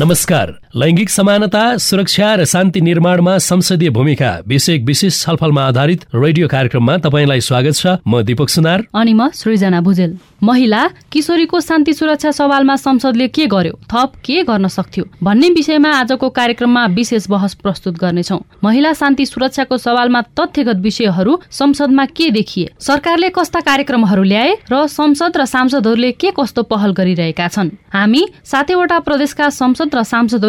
नमस्कार। लैङ्गिक समानता सुरक्षा र शान्ति निर्माणमा संसदीय भूमिका विषय विशेष छलफलमा आधारित रेडियो कार्यक्रममा तपाईँलाई स्वागत छ। म दीपक सुनार। अनि म सृजना भुजेल। महिला किशोरीको शान्ति सुरक्षा सवालमा संसदले के गर्यो? थप के गर्न सक्थ्यो? भन्ने विषयमा आजको कार्यक्रममा विशेष बहस प्रस्तुत गर्नेछौ। महिला शान्ति सुरक्षाको सवालमा तथ्यगत विषयहरू संसदमा के देखिए? सरकारले कस्ता कार्यक्रमहरू ल्याए र संसद र सांसदहरूले के कस्तो पहल गरिरहेका छन्? हामी सातैवटा प्रदेशका संसद र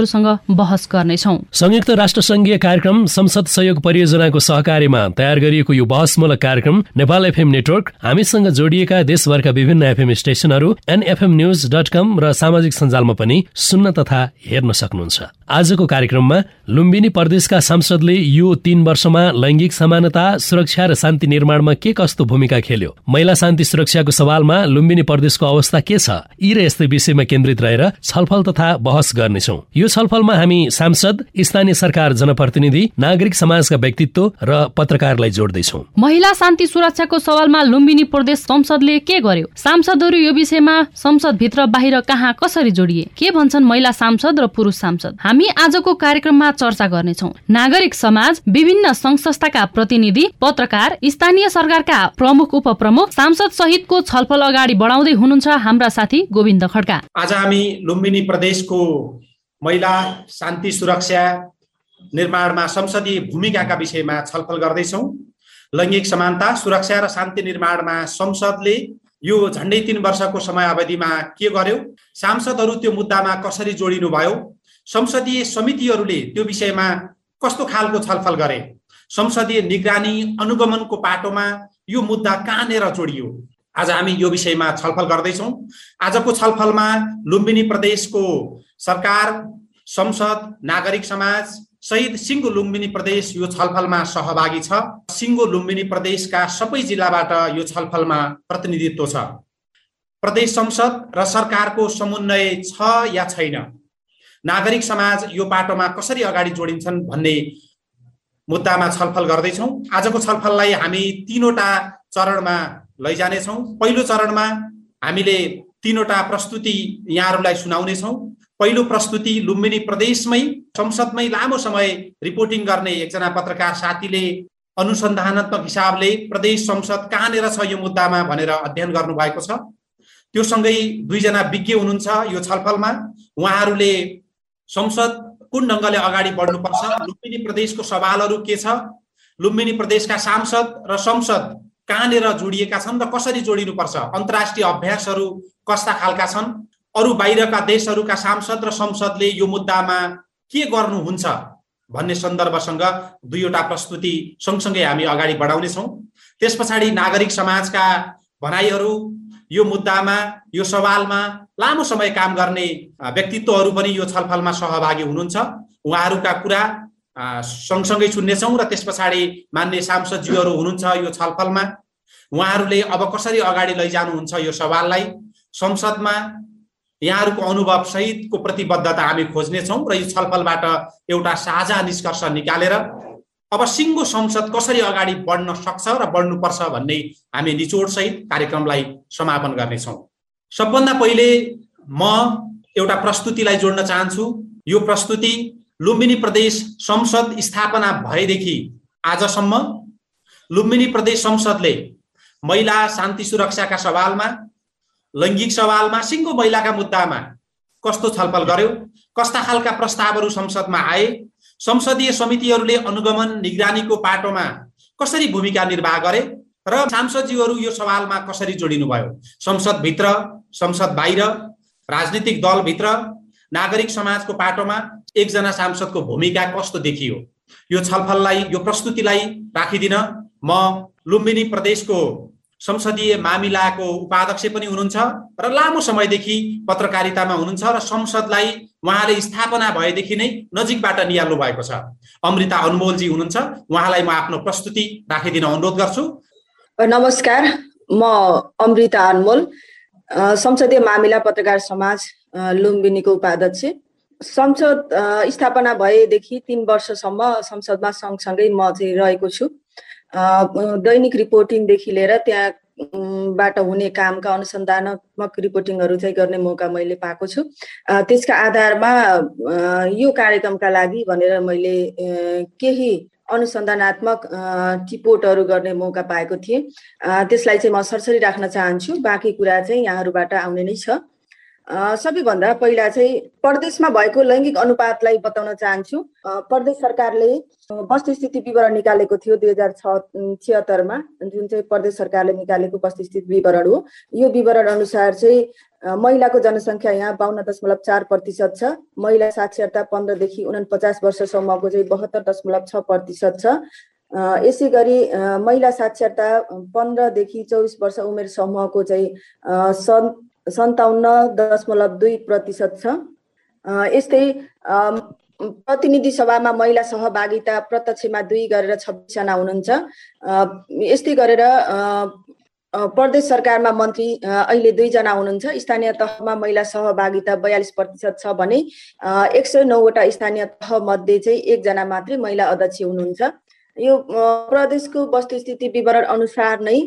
सांसदहरूसँग बहस गर्नेछौ। संयुक्त राष्ट्र संघीय कार्यक्रम संसद सहयोग परियोजनाको सहकार्यमा तयार गरिएको यो बहसमूलक कार्यक्रम नेपाल एफएम नेटवर्क हामीसँग जोडिएका देशभरका विभिन्न विभिन्न एफएम स्टेशनहरू एनएफएम न्युज डट कम र सामाजिक सञ्जालमा पनि सुन्न तथा हेर्न सक्नुहुन्छ। आजको कार्यक्रममा लुम्बिनी प्रदेशका सांसदले यो तीन वर्षमा लैङ्गिक समानता सुरक्षा र शान्ति निर्माणमा के कस्तो भूमिका खेल्यो? महिला शान्ति सुरक्षाको सवालमा लुम्बिनी प्रदेशको अवस्था के छ? यी र यस्तै विषयमा केन्द्रित रहेर छलफल तथा बहस गर्नेछौ। यो छलफलमा हामी सांसद स्थानीय सरकार जनप्रतिनिधि नागरिक समाजका व्यक्तित्व र पत्रकारलाई जोड्दैछौ। महिला शान्ति सुरक्षाको सवालमा लुम्बिनी प्रदेश संसदले के गर्यो? सांसदहरू यो विषयमा संसदभित्र बाहिर कहाँ कसरी जोडिए? के भन्छन् महिला सांसद र पुरुष सांसद? हामी आजको कार्यक्रममा चर्चा गर्नेछौ। नागरिक समाज विभिन्न संघ संस्थाका प्रतिनिधि पत्रकार स्थानीय सरकारका प्रमुख उपप्रमुख सांसद सहितको छलफल अगाडि बढाउँदै हुनुहुन्छ हाम्रा साथी गोविन्द खड्का। आज हामी लुम्बिनी प्रदेशको महिला शान्ति सुरक्षा निर्माणमा संसदीय भूमिकाका विषयमा छलफल गर्दैछौँ। लैङ्गिक समानता सुरक्षा र शान्ति निर्माणमा संसदले यो झन्डै तिन वर्षको समय अवधिमा के गर्यो? सांसदहरू त्यो मुद्दामा कसरी जोडिनु भयो? संसदीय समितिहरूले त्यो विषयमा कस्तो खालको छलफल गरे? संसदीय निगरानी अनुगमनको पाटोमा यो मुद्दा कहाँनिर जोडियो? आज हामी यो विषयमा छलफल गर्दैछौँ। आजको छलफलमा लुम्बिनी प्रदेशको सरकार संसद नागरिक समाज सहित सिङ्गो लुम्बिनी प्रदेश यो छलफलमा सहभागी छ। सिङ्गो लुम्बिनी प्रदेशका सबै जिल्लाबाट यो छलफलमा प्रतिनिधित्व छ। प्रदेश संसद र सरकारको समन्वय छ या छैन? नागरिक समाज यो बाटोमा कसरी अगाडि जोडिन्छन् भन्ने मुद्दामा छलफल गर्दैछौँ। आजको छलफललाई हामी तिनवटा चरणमा लैजानेछौँ। पहिलो चरणमा हामीले तिनवटा प्रस्तुति यहाँहरूलाई सुनाउनेछौँ। पहिलो प्रस्तुति लुम्बिनी प्रदेशमै संसदमै लामो समय रिपोर्टिङ गर्ने एकजना पत्रकार साथीले अनुसन्धानात्मक हिसाबले प्रदेश संसद कहाँनिर छ यो मुद्दामा भनेर अध्ययन गर्नुभएको छ। त्यो सँगै दुईजना विज्ञ हुनुहुन्छ यो छलफलमा। उहाँहरूले संसद कुन ढङ्गले अगाडि बढ्नुपर्छ लुम्बिनी प्रदेशको सवालहरू के छ लुम्बिनी प्रदेशका सांसद र संसद कहाँनिर जोडिएका छन् र कसरी जोडिनुपर्छ? अन्तर्राष्ट्रिय अभ्यासहरू कस्ता खालका छन्? अरू बाहिरका देशहरूका सांसद र संसदले यो मुद्दामा के गर्नुहुन्छ? भन्ने सन्दर्भसँग दुईवटा प्रस्तुति सँगसँगै हामी अगाडि बढाउनेछौँ। त्यस पछाडि नागरिक समाजका भनाइहरू यो मुद्दामा यो सवालमा लामो समय काम गर्ने व्यक्तित्वहरू पनि यो छलफलमा सहभागी हुनुहुन्छ। उहाँहरूका कुरा सँगसँगै सुन्नेछौँ र त्यस पछाडि मान्य सांसदज्यूहरू हुनुहुन्छ यो छलफलमा। उहाँहरूले अब कसरी अगाडि लैजानुहुन्छ यो सवाललाई? संसदमा यहाँहरूको अनुभव सहितको प्रतिबद्धता हामी खोज्नेछौँ र यो छलफलबाट एउटा साझा निष्कर्ष निकालेर अब सिङ्गो संसद कसरी अगाडि बढ्न सक्छ र बढ्नुपर्छ भन्ने हामी निचोडसहित कार्यक्रमलाई समापन गर्नेछौँ। सबभन्दा पहिले म एउटा प्रस्तुतिलाई जोड्न चाहन्छु। यो प्रस्तुति लुम्बिनी प्रदेश संसद स्थापना भएदेखि आजसम्म लुम्बिनी प्रदेश संसदले महिला शान्ति सुरक्षाका सवालमा लैङ्गिक सवालमा सिङ्गो महिलाका मुद्दामा कस्तो छलफल गर्यो कस्ता खालका प्रस्तावहरू संसदमा आए संसदीय समितिहरूले अनुगमन निगरानीको पाटोमा कसरी भूमिका निर्वाह गरे र सांसदजीहरू यो सवालमा कसरी जोडिनु भयो संसदभित्र संसद बाहिर राजनीतिक दलभित्र नागरिक समाजको पाटोमा एकजना सांसदको भूमिका कस्तो देखियो? यो छलफललाई यो प्रस्तुतिलाई राखिदिन म लुम्बिनी प्रदेशको संसदीय मामिलाको उपाध्यक्ष पनि हुनुहुन्छ र लामो समयदेखि पत्रकारितामा हुनुहुन्छ र संसदलाई उहाँले स्थापना भएदेखि नै नजिकबाट निहाल्नु भएको छ। अमृता अनमोलजी हुनुहुन्छ उहाँलाई म आफ्नो प्रस्तुति राखिदिन अनुरोध गर्छु। नमस्कार म अमृता अनमोल संसदीय मामिला पत्रकार समाज लुम्बिनीको उपाध्यक्ष। संसद स्थापना भएदेखि तिन वर्षसम्म संसदमा सँगसँगै म चाहिँ रहेको छु। दैनिक रिपोर्टिङदेखि लिएर त्यहाँ बाट हुने कामका अनुसन्धानात्मक रिपोर्टिङहरू चाहिँ गर्ने मौका मैले पाएको छु। त्यसका आधारमा यो कार्यक्रमका लागि भनेर मैले केही अनुसन्धानात्मक टिपोटहरू गर्ने मौका पाएको थिएँ। त्यसलाई चाहिँ म सरसरी राख्न चाहन्छु। बाँकी कुरा चाहिँ यहाँहरूबाट आउने नै छ। सबैभन्दा पहिला चाहिँ प्रदेशमा भएको लैङ्गिक अनुपातलाई बताउन चाहन्छु। प्रदेश सरकारले वस्तुस्थिति विवरण निकालेको थियो दुई हजार छ छिहत्तरमा जुन चाहिँ प्रदेश सरकारले निकालेको वस्तुस्थिति विवरण हो। यो विवरण अनुसार चाहिँ महिलाको जनसङ्ख्या यहाँ बाहन्न दशमलव चार प्रतिशत छ महिला साक्षरता पन्ध्रदेखि उनपचास वर्षसम्मको चाहिँ बहत्तर दशमलव छ प्रतिशत छ। यसै गरी महिला साक्षरता पन्ध्रदेखि चौबिस वर्ष उमेर समूहको चाहिँ सन् सन्ताउन्न दशमलव दुई प्रतिशत छ। यस्तै प्रतिनिधि सभामा महिला सहभागिता प्रत्यक्षमा दुई गरेर छब्बिसजना हुनुहुन्छ। यस्तै गरेर प्रदेश सरकारमा मन्त्री अहिले दुईजना हुनुहुन्छ। स्थानीय तहमा महिला सहभागिता बयालिस प्रतिशत छ भने एक सय नौवटा स्थानीय तह मध्ये चाहिँ एकजना मात्रै महिला अध्यक्ष हुनुहुन्छ। यो प्रदेशको वस्तुस्थिति विवरण अनुसार नै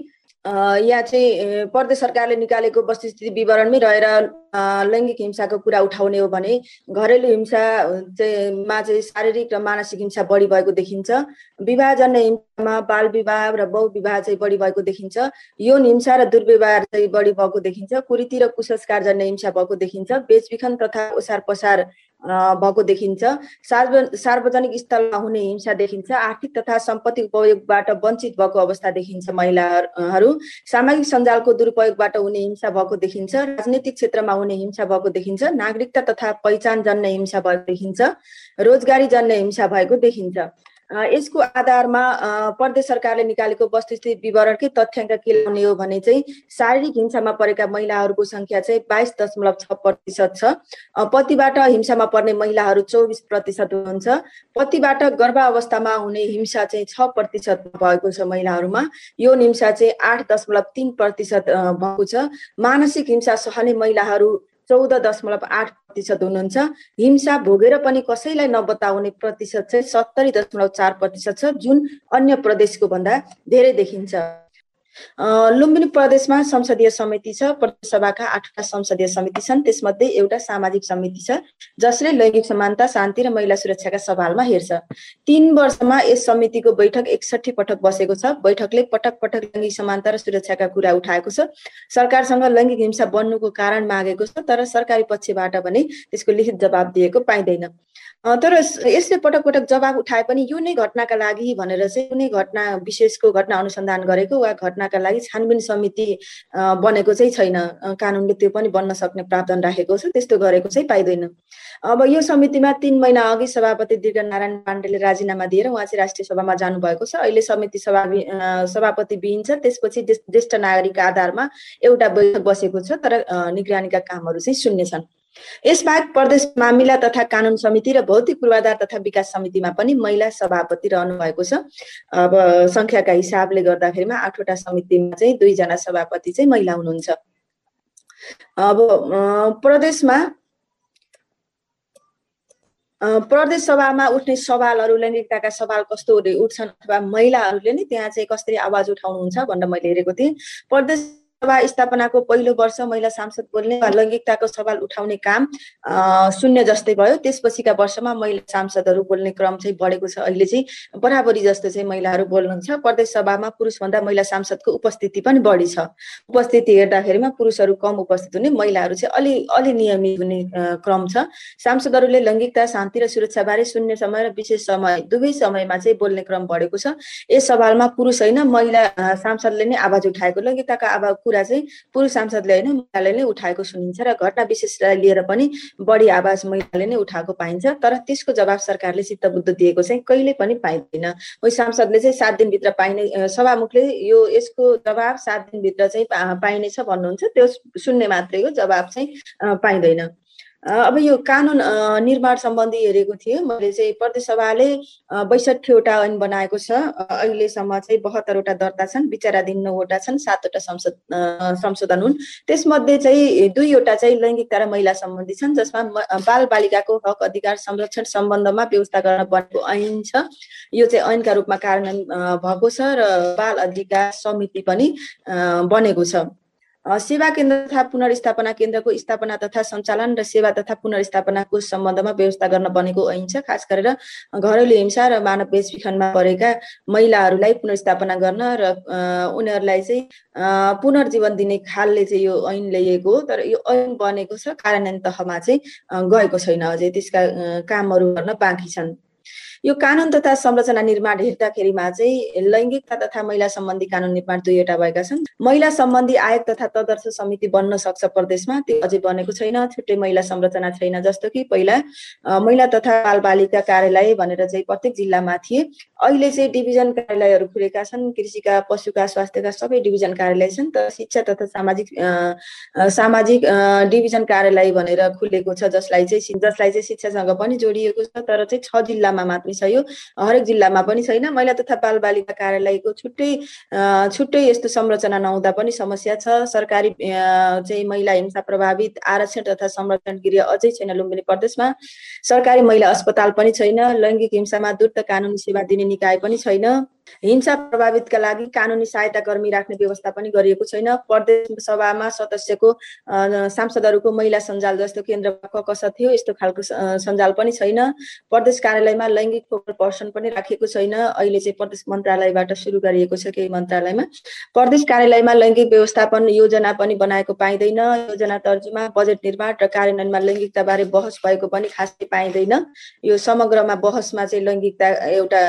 यहाँ चाहिँ प्रदेश सरकारले निकालेको वस्तुस्थिति विवरणमै रहेर लैङ्गिक हिंसाको कुरा उठाउने हो भने घरेलु हिंसा मा चाहिँ शारीरिक र मानसिक हिंसा बढी भएको देखिन्छ। विवाहजन्य हिंसामा बाल विवाह र बहु विवाह चाहिँ बढी भएको देखिन्छ। यौन हिंसा र दुर्व्यवहार चाहिँ बढी भएको देखिन्छ। कुरीति र कुसंस्कारजन्य हिंसा भएको देखिन्छ। बेचबिखन तथा ओसार पसार भएको देखिन्छ। सार्व सार्वजनिक स्थलमा हुने हिंसा देखिन्छ। आर्थिक तथा सम्पत्ति उपयोगबाट वञ्चित भएको अवस्था देखिन्छ महिलाहरू। सामाजिक सञ्जालको दुरुपयोगबाट हुने हिंसा भएको देखिन्छ। राजनीतिक क्षेत्रमा हुने हिंसा भएको देखिन्छ नागरिकता तथा पहिचान जन्ने हिंसा भएको देखिन्छ रोजगारी जन्ने हिंसा भएको देखिन्छ। यसको आधारमा प्रदेश सरकारले निकालेको वस्तुस्थिति विवरणकै तथ्याङ्क के ल्याउने हो भने चाहिँ शारीरिक हिंसामा परेका महिलाहरूको सङ्ख्या चाहिँ बाइस दशमलव छ प्रतिशत छ। पतिबाट हिंसामा पर्ने महिलाहरू चौबिस प्रतिशत हुनुहुन्छ। पतिबाट गर्भावस्थामा हुने हिंसा चाहिँ छ प्रतिशत भएको छ महिलाहरूमा। यो हिंसा चाहिँ आठ दशमलव तिन प्रतिशत भएको छ। मानसिक हिंसा सहने महिलाहरू चौध दशमलव आठ प्रतिशत हुनुहुन्छ। हिंसा भोगेर पनि कसैलाई नबताउने प्रतिशत चाहिँ सत्तरी दशमलव चार प्रतिशत छ जुन अन्य प्रदेशको भन्दा धेरै देखिन्छ। लुम्बिनी प्रदेशमा संसदीय समिति छ प्रदेश सभाका आठवटा संसदीय समिति छन् त्यसमध्ये एउटा सामाजिक समिति छ जसले लैङ्गिक समानता शान्ति र महिला सुरक्षाका सवालमा हेर्छ। तीन वर्षमा यस समितिको बैठक एकसठी पटक बसेको छ। बैठकले पटक पटक लैङ्गिक समानता र सुरक्षाका कुरा उठाएको छ। सरकारसँग लैङ्गिक हिंसा बन्नुको कारण मागेको छ तर सरकारी पक्षबाट भने त्यसको लिखित जवाब दिएको पाइँदैन। तर यसले पटक पटक जवाब उठाए पनि यो नै घटनाका लागि भनेर चाहिँ कुनै घटना विशेषको घटना अनुसन्धान गरेको वा घटनाका लागि छानबिन समिति बनेको चाहिँ छैन। कानुनले त्यो पनि बन्न सक्ने प्रावधान राखेको छ त्यस्तो गरेको चाहिँ पाइँदैन। अब यो समितिमा तिन महिना अघि सभापति दीर्घ नारायण पाण्डेले राजीनामा दिएर उहाँ चाहिँ राष्ट्रिय सभामा जानुभएको छ। अहिले समिति सभा सभापति विहीन छ त्यसपछि ज्येष्ठ नागरिकका आधारमा एउटा बैठक बसेको छ तर निगरानीका कामहरू चाहिँ शून्य छन्। यसबाहेक प्रदेश मामिला तथा कानुन समिति र भौतिक पूर्वाधार तथा विकास समितिमा पनि महिला सभापति रहनु भएको छ। अब सङ्ख्याका हिसाबले गर्दाखेरिमा आठवटा समितिमा चाहिँ दुईजना सभापति चाहिँ महिला हुनुहुन्छ। अब प्रदेशमा प्रदेश सभामा उठ्ने सवालहरू लैङ्गिकताका सवाल कस्तो उठ्छन् अथवा महिलाहरूले नै त्यहाँ चाहिँ कसरी आवाज उठाउनुहुन्छ भनेर मैले हेरेको थिएँ। प्रदेश सभा स्थापनाको पहिलो वर्ष महिला सांसद बोल्ने वा लैङ्गिकताको सवाल उठाउने काम शून्य जस्तै भयो। त्यसपछिका वर्षमा महिला सांसदहरू बोल्ने क्रम चाहिँ बढेको छ अहिले चाहिँ। बराबरी जस्तो चाहिँ महिलाहरू बोल्नुहुन्छ प्रदेश सभामा पुरुषभन्दा महिला सांसदको उपस्थिति पनि बढी छ। उपस्थिति हेर्दाखेरिमा पुरुषहरू कम उपस्थित हुने महिलाहरू चाहिँ अलि अलि नियमित हुने क्रम छ। सांसदहरूले लैङ्गिकता शान्ति र सुरक्षाबारे शून्य समय र विशेष समय दुवै समयमा चाहिँ बोल्ने क्रम बढेको छ। यस सवालमा पुरुष होइन महिला सांसदले नै आवाज उठाएको। लैङ्गिकताका आवाज कुरा चाहिँ पुरुष सांसदले होइन महिलाले नै उठाएको सुनिन्छ र घटना विशेषलाई लिएर पनि बढी आवाज महिलाले नै उठाएको पाइन्छ। तर त्यसको जवाब सरकारले चित्तबुद्ध दिएको चाहिँ कहिले पनि पाइँदैन। कोही सांसदले चाहिँ सात दिनभित्र पाइने सभामुखले यो यसको जवाब सात दिनभित्र चाहिँ पाइनेछ भन्नुहुन्छ। त्यो सुन्ने मात्रै हो जवाब चाहिँ पाइँदैन। अब यो कानुन निर्माण सम्बन्धी हेरेको थिएँ। मैले चाहिँ प्रदेश सभाले बैसठीवटा ऐन बनाएको छ। अहिलेसम्म चाहिँ बहत्तरवटा दर्ता छन्। विचाराधीन नौवटा छन्। सातवटा संसद संशोधन हुन्। त्यसमध्ये चाहिँ दुईवटा चाहिँ लैङ्गिकता र महिला सम्बन्धी छन् जसमा बाल बालिकाको हक अधिकार संरक्षण सम्बन्धमा व्यवस्था गर्न बनेको ऐन छ। यो चाहिँ ऐनका रूपमा कार्यान्वयन भएको छ र बाल अधिकार समिति पनि बनेको छ। सेवा केन्द्र तथा पुनर्स्थापना केन्द्रको स्थापना तथा सञ्चालन र सेवा तथा पुनर्स्थापनाको सम्बन्धमा व्यवस्था गर्न बनेको ऐन छ। खास गरेर घरेलु हिंसा र मानव बेचबिखनमा परेका महिलाहरूलाई पुनर्स्थापना गर्न र उनीहरूलाई चाहिँ पुनर्जीवन दिने खालले चाहिँ यो ऐन ल्याइएको हो। तर यो ऐन बनेको छ। कार्यान्वयन तहमा चाहिँ गएको छैन अझै। त्यसका कामहरू गर्न बाँकी छन्। यो कानुन तथा संरचना निर्माण हेर्दाखेरिमा चाहिँ लैङ्गिकता तथा महिला सम्बन्धी कानुन निर्माण दुईवटा भएका छन्। महिला सम्बन्धी आयोग तथा तदर्थ समिति बन्न सक्छ प्रदेशमा त्यो अझै बनेको छैन छुट्टै महिला संरचना छैन जस्तो कि पहिला महिला तथा बाल बालिका कार्यालय भनेर चाहिँ प्रत्येक जिल्लामा थिए। अहिले चाहिँ डिभिजन कार्यालयहरू खुलेका छन् कृषिका पशुका स्वास्थ्यका सबै डिभिजन कार्यालय छन् तर शिक्षा तथा सामाजिक सामाजिक डिभिजन कार्यालय भनेर खुलेको छ जसलाई चाहिँ जसलाई चाहिँ शिक्षासँग पनि जोडिएको छ तर चाहिँ छ जिल्लामा मात्र छ यो। हरेक जिल्लामा पनि छैन। महिला तथा बालबालिका कार्यालयको छुट्टै छुट्टै यस्तो संरचना नहुँदा पनि समस्या छ। सरकारी चाहिँ महिला हिंसा प्रभावित आरक्षण तथा संरक्षण गृह अझै छैन लुम्बिनी प्रदेशमा। सरकारी महिला अस्पताल पनि छैन। लैङ्गिक हिंसामा द्रुत कानुनी सेवा दिने निकाय पनि छैन। हिंसा प्रभावितका लागि कानुनी सहायता कर्मी राख्ने व्यवस्था पनि गरिएको छैन। प्रदेश सभामा सदस्यको सांसदहरूको महिला सञ्जाल जस्तो केन्द्रमा कस थियो यस्तो खालको सञ्जाल पनि छैन। प्रदेश कार्यालयमा लैङ्गिक फोकल पर्सन पनि राखिएको छैन। अहिले चाहिँ प्रदेश मन्त्रालयबाट सुरु गरिएको छ केही मन्त्रालयमा। प्रदेश कार्यालयमा लैङ्गिक व्यवस्थापन योजना पनि बनाएको पाइँदैन। योजना तर्जुमा बजेट निर्माण र कार्यान्वयनमा लैङ्गिकताबारे बहस भएको पनि खासै पाइँदैन। यो समग्रमा बहसमा चाहिँ लैङ्गिकता एउटा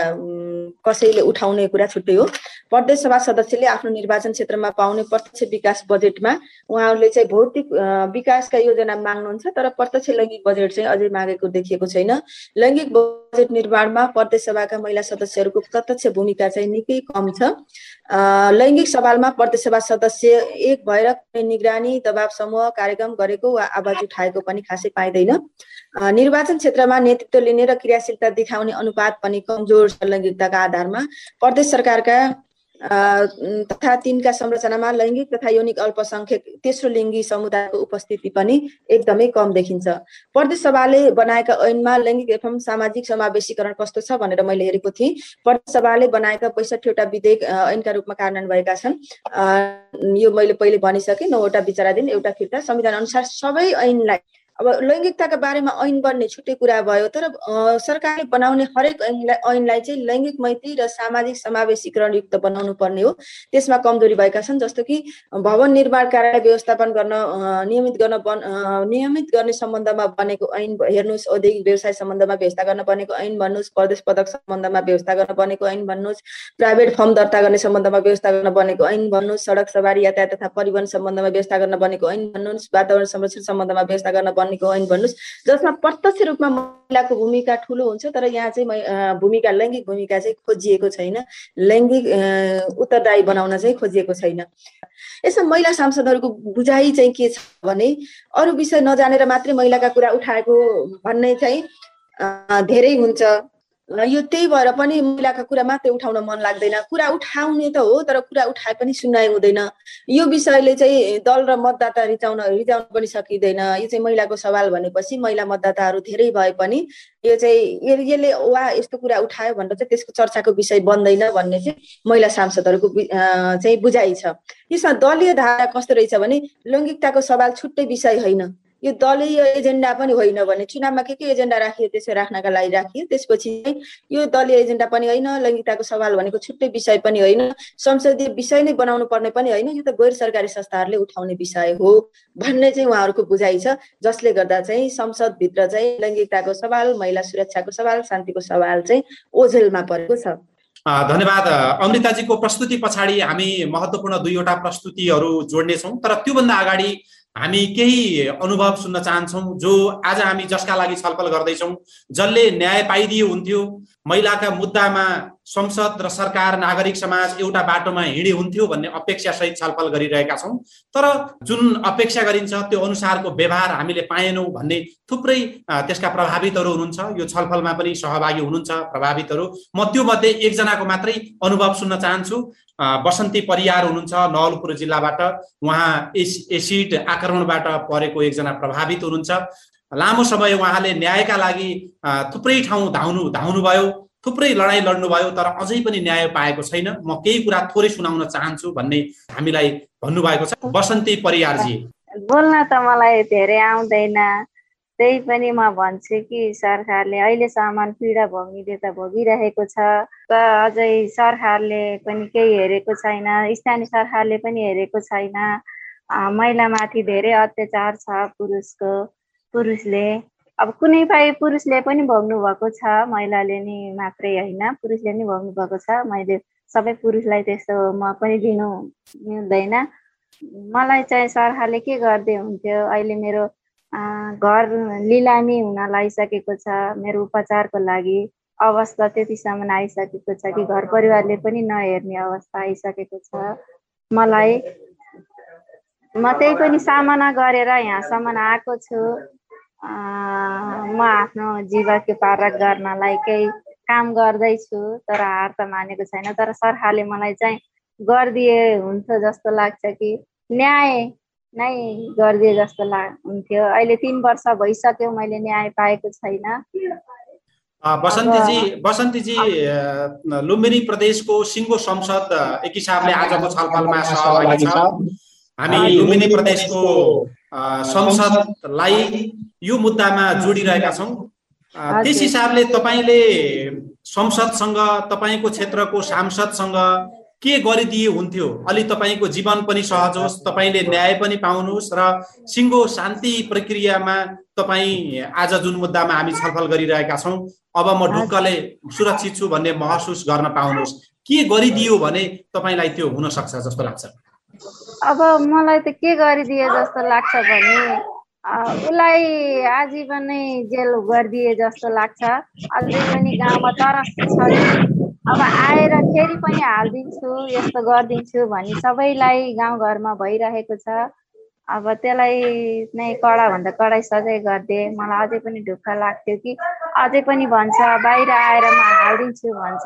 कसैले उठाउने कुरा छुट्टै हो। प्रदेश सभा सदस्यले आफ्नो निर्वाचन क्षेत्रमा पाउने प्रत्यक्ष विकास बजेटमा उहाँहरूले चाहिँ भौतिक विकासका योजना माग्नुहुन्छ तर प्रत्यक्ष लैङ्गिक बजेट चाहिँ अझै मागेको देखिएको छैन। लैङ्गिक बजेट निर्माणमा प्रदेश सभाका महिला सदस्यहरूको प्रत्यक्ष भूमिका चाहिँ निकै कम छ। लैङ्गिक सवालमा प्रदेश सभा सदस्य एक भएर निगरानी दबाव समूह कार्यक्रम गरेको वा आवाज उठाएको पनि खासै पाइँदैन। निर्वाचन क्षेत्रमा नेतृत्व लिने र क्रियाशीलता देखाउने अनुपात पनि कमजोर छ लैङ्गिकताका आधारमा। प्रदेश सरकारका तथा तिनका संरचनामा लैङ्गिक तथा यौनिक अल्पसङ्ख्यक तेस्रो लिङ्गी समुदायको उपस्थिति पनि एकदमै कम देखिन्छ। प्रदेश सभाले बनाएका ऐनमा लैङ्गिक एवं सामाजिक समावेशीकरण कस्तो छ भनेर मैले हेरेको थिएँ। प्रदेश सभाले बनाएका पैँसठीवटा विधेयक ऐनका रूपमा कार्यान्वयन भएका छन्। यो मैले पहिले भनिसकेँ नौवटा विचाराधीन एउटा फिर्ता। संविधान अनुसार सबै ऐनलाई अब लैङ्गिकताका बारेमा ऐन बन्ने छुट्टै कुरा भयो तर सरकारले बनाउने हरेक ऐनलाई ऐनलाई चाहिँ लैङ्गिक मैत्री र सामाजिक समावेशीकरण युक्त बनाउनु पर्ने हो। त्यसमा कमजोरी भएका छन् जस्तो कि भवन निर्माण कार्यालय व्यवस्थापन गर्न नियमित गर्न बन नियमित गर्ने सम्बन्धमा बनेको ऐन हेर्नुहोस् औद्योगिक व्यवसाय सम्बन्धमा व्यवस्था गर्न बनेको ऐन भन्नुहोस् प्रदेश पदक सम्बन्धमा व्यवस्था गर्न बनेको ऐन भन्नुहोस् प्राइभेट फर्म दर्ता गर्ने सम्बन्धमा व्यवस्था गर्न बनेको ऐन भन्नुहोस् सडक सवारी यातायात तथा परिवहन सम्बन्धमा व्यवस्था गर्न बनेको ऐन भन्नुहोस् वातावरण संरक्षण सम्बन्धमा व्यवस्था गर्न बनेको ऐन भन्नुहोस्। जसमा प्रत्यक्ष रूपमा महिलाको भूमिका ठुलो हुन्छ तर यहाँ चाहिँ भूमिका लैङ्गिक भूमिका चाहिँ खोजिएको छैन। लैङ्गिक उत्तरदायी बनाउन चाहिँ खोजिएको छैन। यसमा महिला सांसदहरूको बुझाइ चाहिँ के छ भने अरू विषय नजानेर मात्रै महिलाका कुरा उठाएको भन्ने चाहिँ धेरै हुन्छ। यो त्यही भएर पनि महिलाका कुरा मात्रै उठाउन मन लाग्दैन। कुरा उठाउने त हो तर कुरा उठाए पनि सुनाइ हुँदैन। यो विषयले चाहिँ दल र मतदाता रिचाउन रिचाउन पनि सकिँदैन। यो चाहिँ महिलाको सवाल भनेपछि महिला मतदाताहरू धेरै भए पनि यो चाहिँ यसले वा यस्तो कुरा उठायो भनेर चाहिँ त्यसको चर्चाको विषय बन्दैन भन्ने चाहिँ महिला सांसदहरूको चाहिँ बुझाइ छ। यसमा दलीय धारा कस्तो रहेछ भने लैङ्गिकताको सवाल छुट्टै विषय होइन। यो दलीय एजेन्डा पनि होइन भने चुनावमा के के एजेन्डा राखियो त्यसो राख्नका लागि राखियो त्यसपछि यो दलीय एजेन्डा पनि होइन लैङ्गिकताको सवाल भनेको छुट्टै विषय पनि होइन संसदीय विषय नै बनाउनु पर्ने पनि होइन यो त गैर सरकारी संस्थाहरूले उठाउने विषय हो भन्ने चाहिँ उहाँहरूको बुझाइ छ जसले गर्दा चाहिँ संसदभित्र चाहिँ लैङ्गिकताको सवाल महिला सुरक्षाको सवाल शान्तिको सवाल चाहिँ ओझेलमा परेको छ। धन्यवाद। अमृताजीको प्रस्तुति पछाडि हामी महत्त्वपूर्ण दुईवटा प्रस्तुतिहरू जोड्नेछौँ तर त्योभन्दा अगाडि हामी केही अनुभव सुन्न चाहन्छौँ जो आज हामी जसका लागि छलफल गर्दैछौँ जसले न्याय पाइदिए हुन्थ्यो महिलाका मुद्दामा संसद र सरकार नागरिक समाज एउटा बाटोमा हिँडे हुन्थ्यो भन्ने अपेक्षासहित छलफल गरिरहेका छौँ। तर जुन अपेक्षा गरिन्छ त्यो अनुसारको व्यवहार हामीले पाएनौँ भन्ने थुप्रै त्यसका प्रभावितहरू हुनुहुन्छ। यो छलफलमा पनि सहभागी हुनुहुन्छ प्रभावितहरू। म त्यो मध्ये एकजनाको मात्रै अनुभव सुन्न चाहन्छु। बसन्ती परियार हुनुहुन्छ नवलपुर जिल्लाबाट। उहाँ एस एसिड आक्रमणबाट परेको एकजना प्रभावित हुनुहुन्छ। लामो समय उहाँले न्यायका लागि थुप्रै ठाउँ धाउनु धाउनुभयो। थुप्रै लडाइँ लड्नुभयो तर अझै पनि न्याय पाएको छैन। म केही कुरा थोरै सुनाउन चाहन्छु भन्ने हामीलाई भन्नुभएको छ। बसन्ती परियारजी। बोल्न त मलाई धेरै आउँदैन। त्यही पनि म भन्छु कि सरकारले अहिलेसम्म पीडा भोग्नेले त भोगिरहेको छ। त अझै सरकारले पनि केही हेरेको छैन। स्थानीय सरकारले पनि हेरेको छैन। महिलामाथि धेरै अत्याचार छ पुरुषको पुरुषले। अब कुनै पाइ पुरुषले पनि भोग्नु भएको छ महिलाले नि मात्रै होइन। पुरुषले नि भोग्नु भएको छ। मैले सबै पुरुषलाई त्यस्तो म पनि दिनु मिल्दैन। मलाई चाहिँ सरकारले के गर्दै हुन्थ्यो? अहिले मेरो घर लिलामी हुन लागिसकेको छ। मेरो उपचारको लागि अवस्था त्यतिसम्म आइसकेको छ कि घर परिवारले पनि नहेर्ने अवस्था आइसकेको छ। मलाई म त्यही पनि सामना गरेर यहाँसम्म आएको छु। म आफ्नो जीवको पारक गर्नलाई केही काम गर्दैछु तर हार त मानेको छैन। तर सरकारले मलाई चाहिँ गरिदिए हुन्छ जस्तो लाग्छ कि न्याय नै गरिदिए जस्तो ला हुन्थ्यो। अहिले तिन वर्ष भइसक्यो मैले न्याय पाएको छैन। बसन्तीजी बसन्तीजी लुम्बिनी प्रदेशको सिङ्गो संसद एक हिसाबले आजको छलफलमा सहभागी छ। हामी लुम्बिनी प्रदेशको संसदलाई यो मुद्दामा जोडिरहेका छौँ। त्यस हिसाबले तपाईँले संसदसँग तपाईँको क्षेत्रको सांसदसँग के गरिदिए हुन्थ्यो? अलि तपाईँको जीवन पनि सहज होस् तपाईँले न्याय पनि पाउनुहोस् र सिङ्गो शान्ति प्रक्रियामा तपाईँ आज जुन मुद्दामा हामी छलफल गरिरहेका छौँ अब म ढुक्कले सुरक्षित छु भन्ने महसुस गर्न पाउनुहोस्। के गरिदियो भने तपाईँलाई त्यो हुन सक्छ जस्तो लाग्छ? अब मलाई त के गरिदिए जस्तो लाग्छ भने उसलाई आजीवन जेल गरिदिए जस्तो लाग्छ। अझै पनि गाउँमा तर अब आएर फेरि पनि हालिदिन्छु यस्तो गरिदिन्छु भनी सबैलाई गाउँघरमा भइरहेको छ। अब त्यसलाई नै कडाभन्दा कडाइ सजाय गरिदिए। मलाई अझै पनि ढुक्क लाग्थ्यो कि अझै पनि भन्छ बाहिर आएर म हालिदिन्छु भन्छ।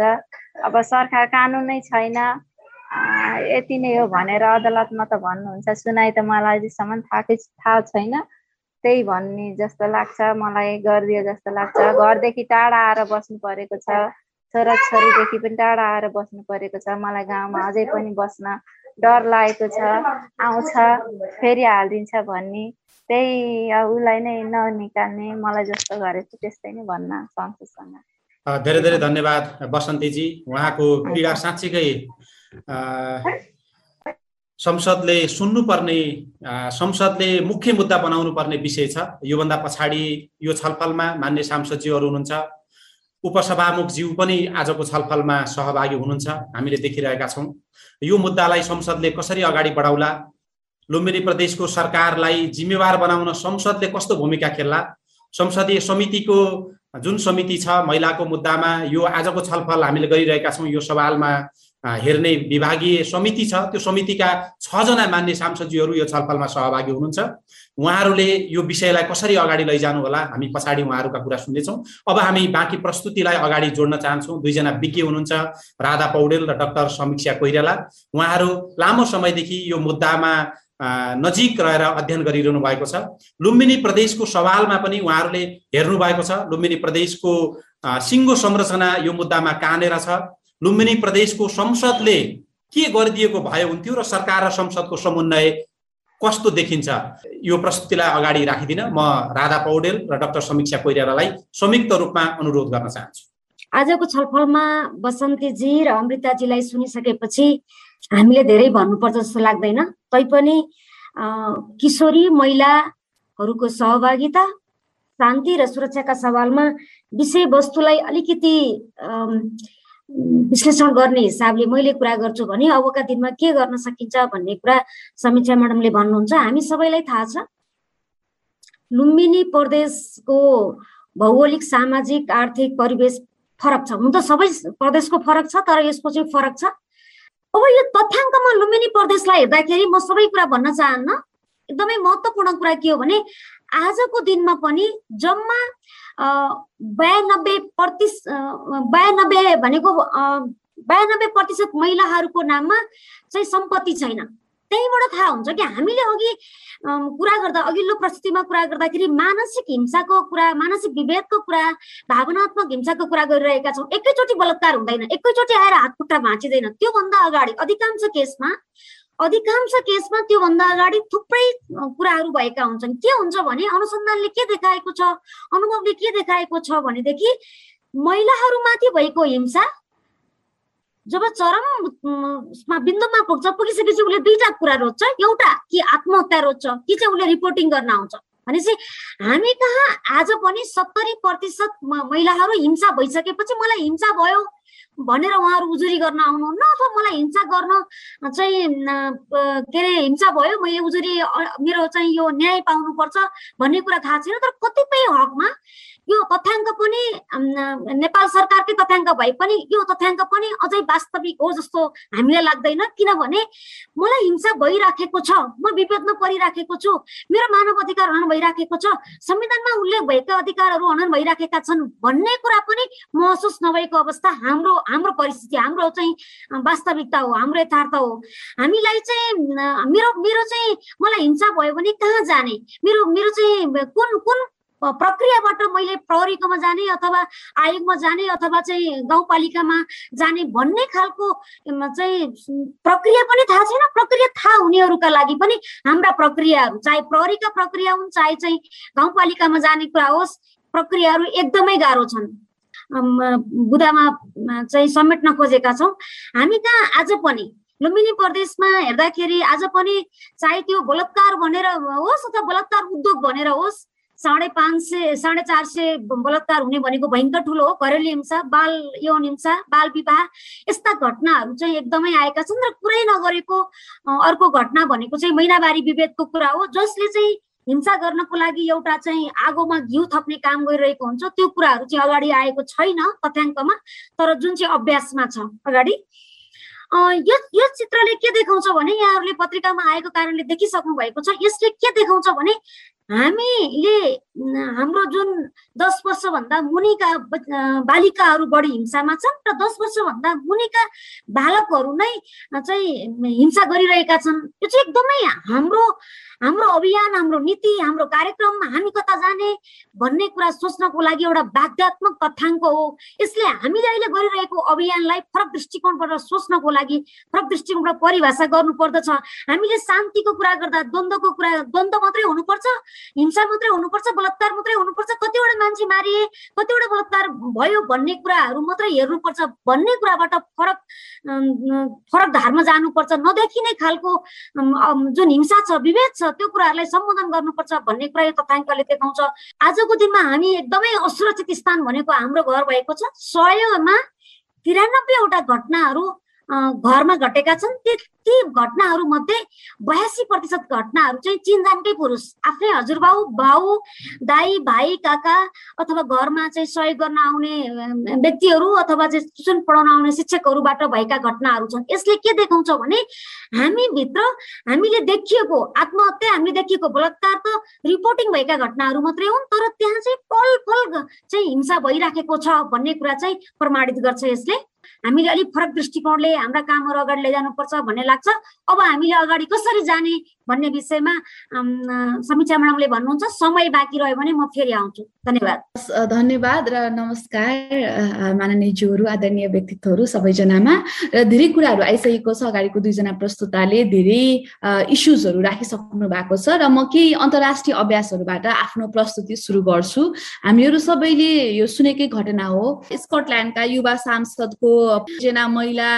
अब सरकार कानुनै छैन। यति नै हो भनेर अदालतमा त भन्नुहुन्छ। सुनाइ त मलाई अझैसम्म थाहा थाहा छैन। त्यही भन्ने जस्तो लाग्छ मलाई गरिदियो जस्तो लाग्छ। घरदेखि टाढा आएर बस्नु परेको छ। छोराछोरीदेखि पनि टाढा आएर बस्नु परेको छ। मलाई गाउँमा अझै पनि बस्न डर लागेको छ। आउँछ फेरि हालिदिन्छ भन्ने। त्यही उसलाई नै ननिकाल्ने। मलाई जस्तो गरेको त्यस्तै नै भन्न संसदसँग धेरै धेरै धन्यवाद बसन्तीजी। उहाँको पीडा साँच्चीकै संसदले सुन्नुपर्ने संसदले मुख्य मुद्दा बनाउनु पर्ने विषय छ। योभन्दा पछाडि यो छलफलमा मान्य सांसदज्यूहरू हुनुहुन्छ। उपसभामुखज्यू पनि आजको छलफलमा सहभागी हुनुहुन्छ। हामीले देखिरहेका छौँ। यो मुद्दालाई संसदले कसरी अगाडि बढाउला? लुम्बिनी प्रदेशको सरकारलाई जिम्मेवार बनाउन संसदले कस्तो भूमिका खेल्ला? संसदीय समितिको जुन समिति छ महिलाको मुद्दामा यो आजको छलफल हामीले गरिरहेका छौँ। यो सवालमा हेर्ने विभागीय समिति छ। त्यो समितिका छजना मान्य सांसदजीहरू यो छलफलमा सहभागी हुनुहुन्छ। उहाँहरूले यो विषयलाई कसरी अगाडि लैजानु होला हामी पछाडि उहाँहरूका कुरा सुन्नेछौँ। अब हामी बाँकी प्रस्तुतिलाई अगाडि जोड्न चाहन्छौँ। दुईजना विज्ञ हुनुहुन्छ राधा पौडेल र डाक्टर समीक्षा कोइराला। उहाँहरू लामो समयदेखि यो मुद्दामा नजिक रहेर अध्ययन गरिरहनु भएको छ। लुम्बिनी प्रदेशको सवालमा पनि उहाँहरूले हेर्नु भएको छ। लुम्बिनी प्रदेशको सिङ्गो संरचना यो मुद्दामा कहाँनिर छ। लुम्बिनी प्रदेशको संसदले के गरिदिएको भए हुन्थ्यो र सरकार र संसदको समन्वय कस्तो देखिन्छ? यो प्रस्तुतिलाई अगाडि राखिदिन म राधा पौडेल र डाक्टर समीक्षा कोइरालालाई संयुक्त रूपमा अनुरोध गर्न चाहन्छु। आजको छलफलमा बसन्तीजी र अमृताजीलाई सुनिसकेपछि हामीले धेरै भन्नुपर्छ जस्तो लाग्दैन। तैपनि किशोरी महिलाहरूको सहभागिता शान्ति र सुरक्षाका सवालमा विषयवस्तुलाई अलिकति विश्लेषण गर्ने हिसाबले मैले कुरा गर्छु भने अबका दिनमा के गर्न सकिन्छ भन्ने कुरा समीक्षा म्याडमले भन्नुहुन्छ। हामी सबैलाई थाहा छ। लुम्बिनी प्रदेशको भौगोलिक सामाजिक आर्थिक परिवेश फरक छ। हुन त सबै प्रदेशको फरक छ तर यसको चाहिँ फरक छ। अब यो तथ्याङ्कमा लुम्बिनी प्रदेशलाई हेर्दाखेरि म सबै कुरा भन्न चाहन्न। एकदमै महत्त्वपूर्ण कुरा के हो भने आजको दिनमा पनि जम्मा बयानब्बे प्रतिश बयानब्बे भनेको बयानब्बे प्रतिशत महिलाहरूको नाममा चाहिँ सम्पत्ति छैन। त्यहीँबाट थाहा हुन्छ कि हामीले अघि कुरा गर्दा अघिल्लो प्रस्तुतिमा कुरा गर्दाखेरि मानसिक हिंसाको कुरा मानसिक विभेदको कुरा भावनात्मक हिंसाको कुरा गरिरहेका छौँ। एकैचोटि बलात्कार हुँदैन। एकैचोटि आएर हात खुट्टा भाँचिँदैन। त्योभन्दा अगाडि अधिकांश केसमा अधिकांश केसमा त्योभन्दा अगाडि थुप्रै कुराहरू भएका हुन्छन्। के हुन्छ भने अनुसन्धानले के देखाएको छ अनुभवले के देखाएको छ भनेदेखि महिलाहरूमाथि भएको हिंसा जब चरम बिन्दुमा पुग्छ पुगिसकेपछि उसले दुईटा कुरा रोज्छ। एउटा कि आत्महत्या रोज्छ कि चाहिँ उसले रिपोर्टिङ गर्न आउँछ। भनेपछि हामी कहाँ? आज पनि सत्तरी प्रतिशत महिलाहरू हिंसा भइसकेपछि मलाई हिंसा भयो भनेर उहाँहरू उजुरी गर्न आउनुहुन्न अथवा मलाई हिंसा गर्न चाहिँ के अरे हिंसा भयो मैले उजुरी मेरो चाहिँ यो न्याय पाउनुपर्छ भन्ने कुरा थाहा छैन तर कतिपय हकमा यो तथ्याङ्क पनि नेपाल सरकारकै तथ्याङ्क भए पनि यो तथ्याङ्क पनि अझै वास्तविक हो जस्तो हामीलाई लाग्दैन। किनभने मलाई हिंसा भइराखेको छ म विभेदमा परिराखेको छु मेरो मानव अधिकार हनन भइराखेको छ संविधानमा उल्लेख भएका अधिकारहरू हनन भइराखेका छन् भन्ने कुरा पनि महसुस नभएको अवस्था हाम्रो हाम्रो परिस्थिति हाम्रो चाहिँ वास्तविकता हो हाम्रो यथार्थ हो। हामीलाई चाहिँ मेरो मेरो चाहिँ मलाई हिंसा भयो भने कहाँ जाने? मेरो मेरो चाहिँ कुन कुन प्रक्रियाबाट मैले प्रहरीकोमा जाने अथवा आयोगमा जाने अथवा चाहिँ गाउँपालिकामा जाने भन्ने खालको चाहिँ प्रक्रिया पनि थाहा छैन। प्रक्रिया थाहा हुनेहरूका लागि पनि हाम्रा प्रक्रियाहरू चाहे प्रहरीका प्रक्रिया हुन् चाहे चाहिँ गाउँपालिकामा जाने कुरा होस् प्रक्रियाहरू एकदमै गाह्रो छन्। बुदामा चाहिँ समेट्न खोजेका छौँ। हामी कहाँ आज पनि लुम्बिनी प्रदेशमा हेर्दाखेरि आज पनि चाहे त्यो बलात्कार भनेर होस् अथवा बलात्कार उद्योग भनेर होस् साढे पाँच सय साढे चार सय बलात्कार हुने भनेको भयङ्कर ठुलो हो घरेलु हिंसा बाल यौन हिंसा बाल विवाह यस्ता घटनाहरू चाहिँ एकदमै आएका छन् र कुरै नगरेको अर्को घटना भनेको चाहिँ महिनावारी विभेदको कुरा हो जसले चाहिँ हिंसा गर्नको लागि एउटा चाहिँ आगोमा घिउ थप्ने काम गरिरहेको हुन्छ त्यो कुराहरू चाहिँ अगाडि आएको छैन तथ्याङ्कमा तर जुन चाहिँ अभ्यासमा छ अगाडि। यस यस चित्रले के देखाउँछ भने यहाँहरूले पत्रिकामा आएको कारणले देखिसक्नु भएको छ यसले के देखाउँछ भने हामीले हाम्रो जुन दस वर्षभन्दा मुनिका बालिकाहरू बढी हिंसामा छन् र दस वर्षभन्दा मुनिका बालकहरू नै चाहिँ हिंसा गरिरहेका छन् यो चाहिँ एकदमै हाम्रो हाम्रो अभियान हाम्रो नीति हाम्रो कार्यक्रम हामी कता जाने भन्ने कुरा सोच्नको लागि एउटा बाध्यात्मक तथ्याङ्क हो। यसले हामीले अहिले गरिरहेको अभियानलाई फरक दृष्टिकोणबाट सोच्नको लागि फरक दृष्टिकोणबाट परिभाषा गर्नु पर्दछ हामीले शान्तिको कुरा गर्दा द्वन्द्वको कुरा द्वन्द्व मात्रै हुनुपर्छ हिंसा मात्रै हुनुपर्छ बलात्कार मात्रै हुनुपर्छ कतिवटा मान्छे मारिए कतिवटा बलात्कार भयो भन्ने कुराहरू मात्रै हेर्नुपर्छ भन्ने कुराबाट फरक फरक धारमा जानुपर्छ नदेखिने खालको जुन हिंसा छ विभेद छ त्यो कुराहरूलाई सम्बोधन गर्नुपर्छ भन्ने कुरा यो तथ्याङ्कले देखाउँछ। आजको दिनमा हामी एकदमै असुरक्षित स्थान भनेको हाम्रो घर भएको छ। सयमा तिरानब्बेवटा घटनाहरू घरमा घटेका छन् ती घटनाहरू मध्ये बयासी प्रतिशत घटनाहरू चाहिँ चिनजानकै पुरुष आफ्नै हजुरबाउ बाउ दाई भाइ काका अथवा घरमा चाहिँ सहयोग गर्न आउने व्यक्तिहरू अथवा चाहिँ ट्युसन पढाउन आउने शिक्षकहरूबाट भएका घटनाहरू छन् यसले के देखाउँछ भने हामीभित्र हामीले देखिएको आत्महत्या हामीले देखिएको बलात्कार त रिपोर्टिङ भएका घटनाहरू मात्रै हुन् तर त्यहाँ चाहिँ पल पल चाहिँ हिंसा भइराखेको छ भन्ने कुरा चाहिँ प्रमाणित गर्छ यसले। हामीले अलिक फरक दृष्टिकोणले हाम्रा कामहरू अगाडि लैजानुपर्छ भन्ने लाग्छ। अब हामीले अगाडि कसरी जाने? भन्ने विषयमा समीक्षा म्याडमले भन्नुहुन्छ समय बाँकी रह्यो भने म फेरि आउँछु। धन्यवाद। धन्यवाद र नमस्कार माननीयज्यूहरू आदरणीय व्यक्तित्वहरू सबैजनामा। र धेरै कुराहरू आइसकेको छ अगाडिको दुईजना प्रस्तुताले धेरै इस्युजहरू राखिसक्नु भएको छ र म केही अन्तर्राष्ट्रिय अभ्यासहरूबाट आफ्नो प्रस्तुति सुरु गर्छु। हामीहरू सबैले यो सुनेकै घटना हो। स्कटल्यान्डका युवा सांसदको जना महिला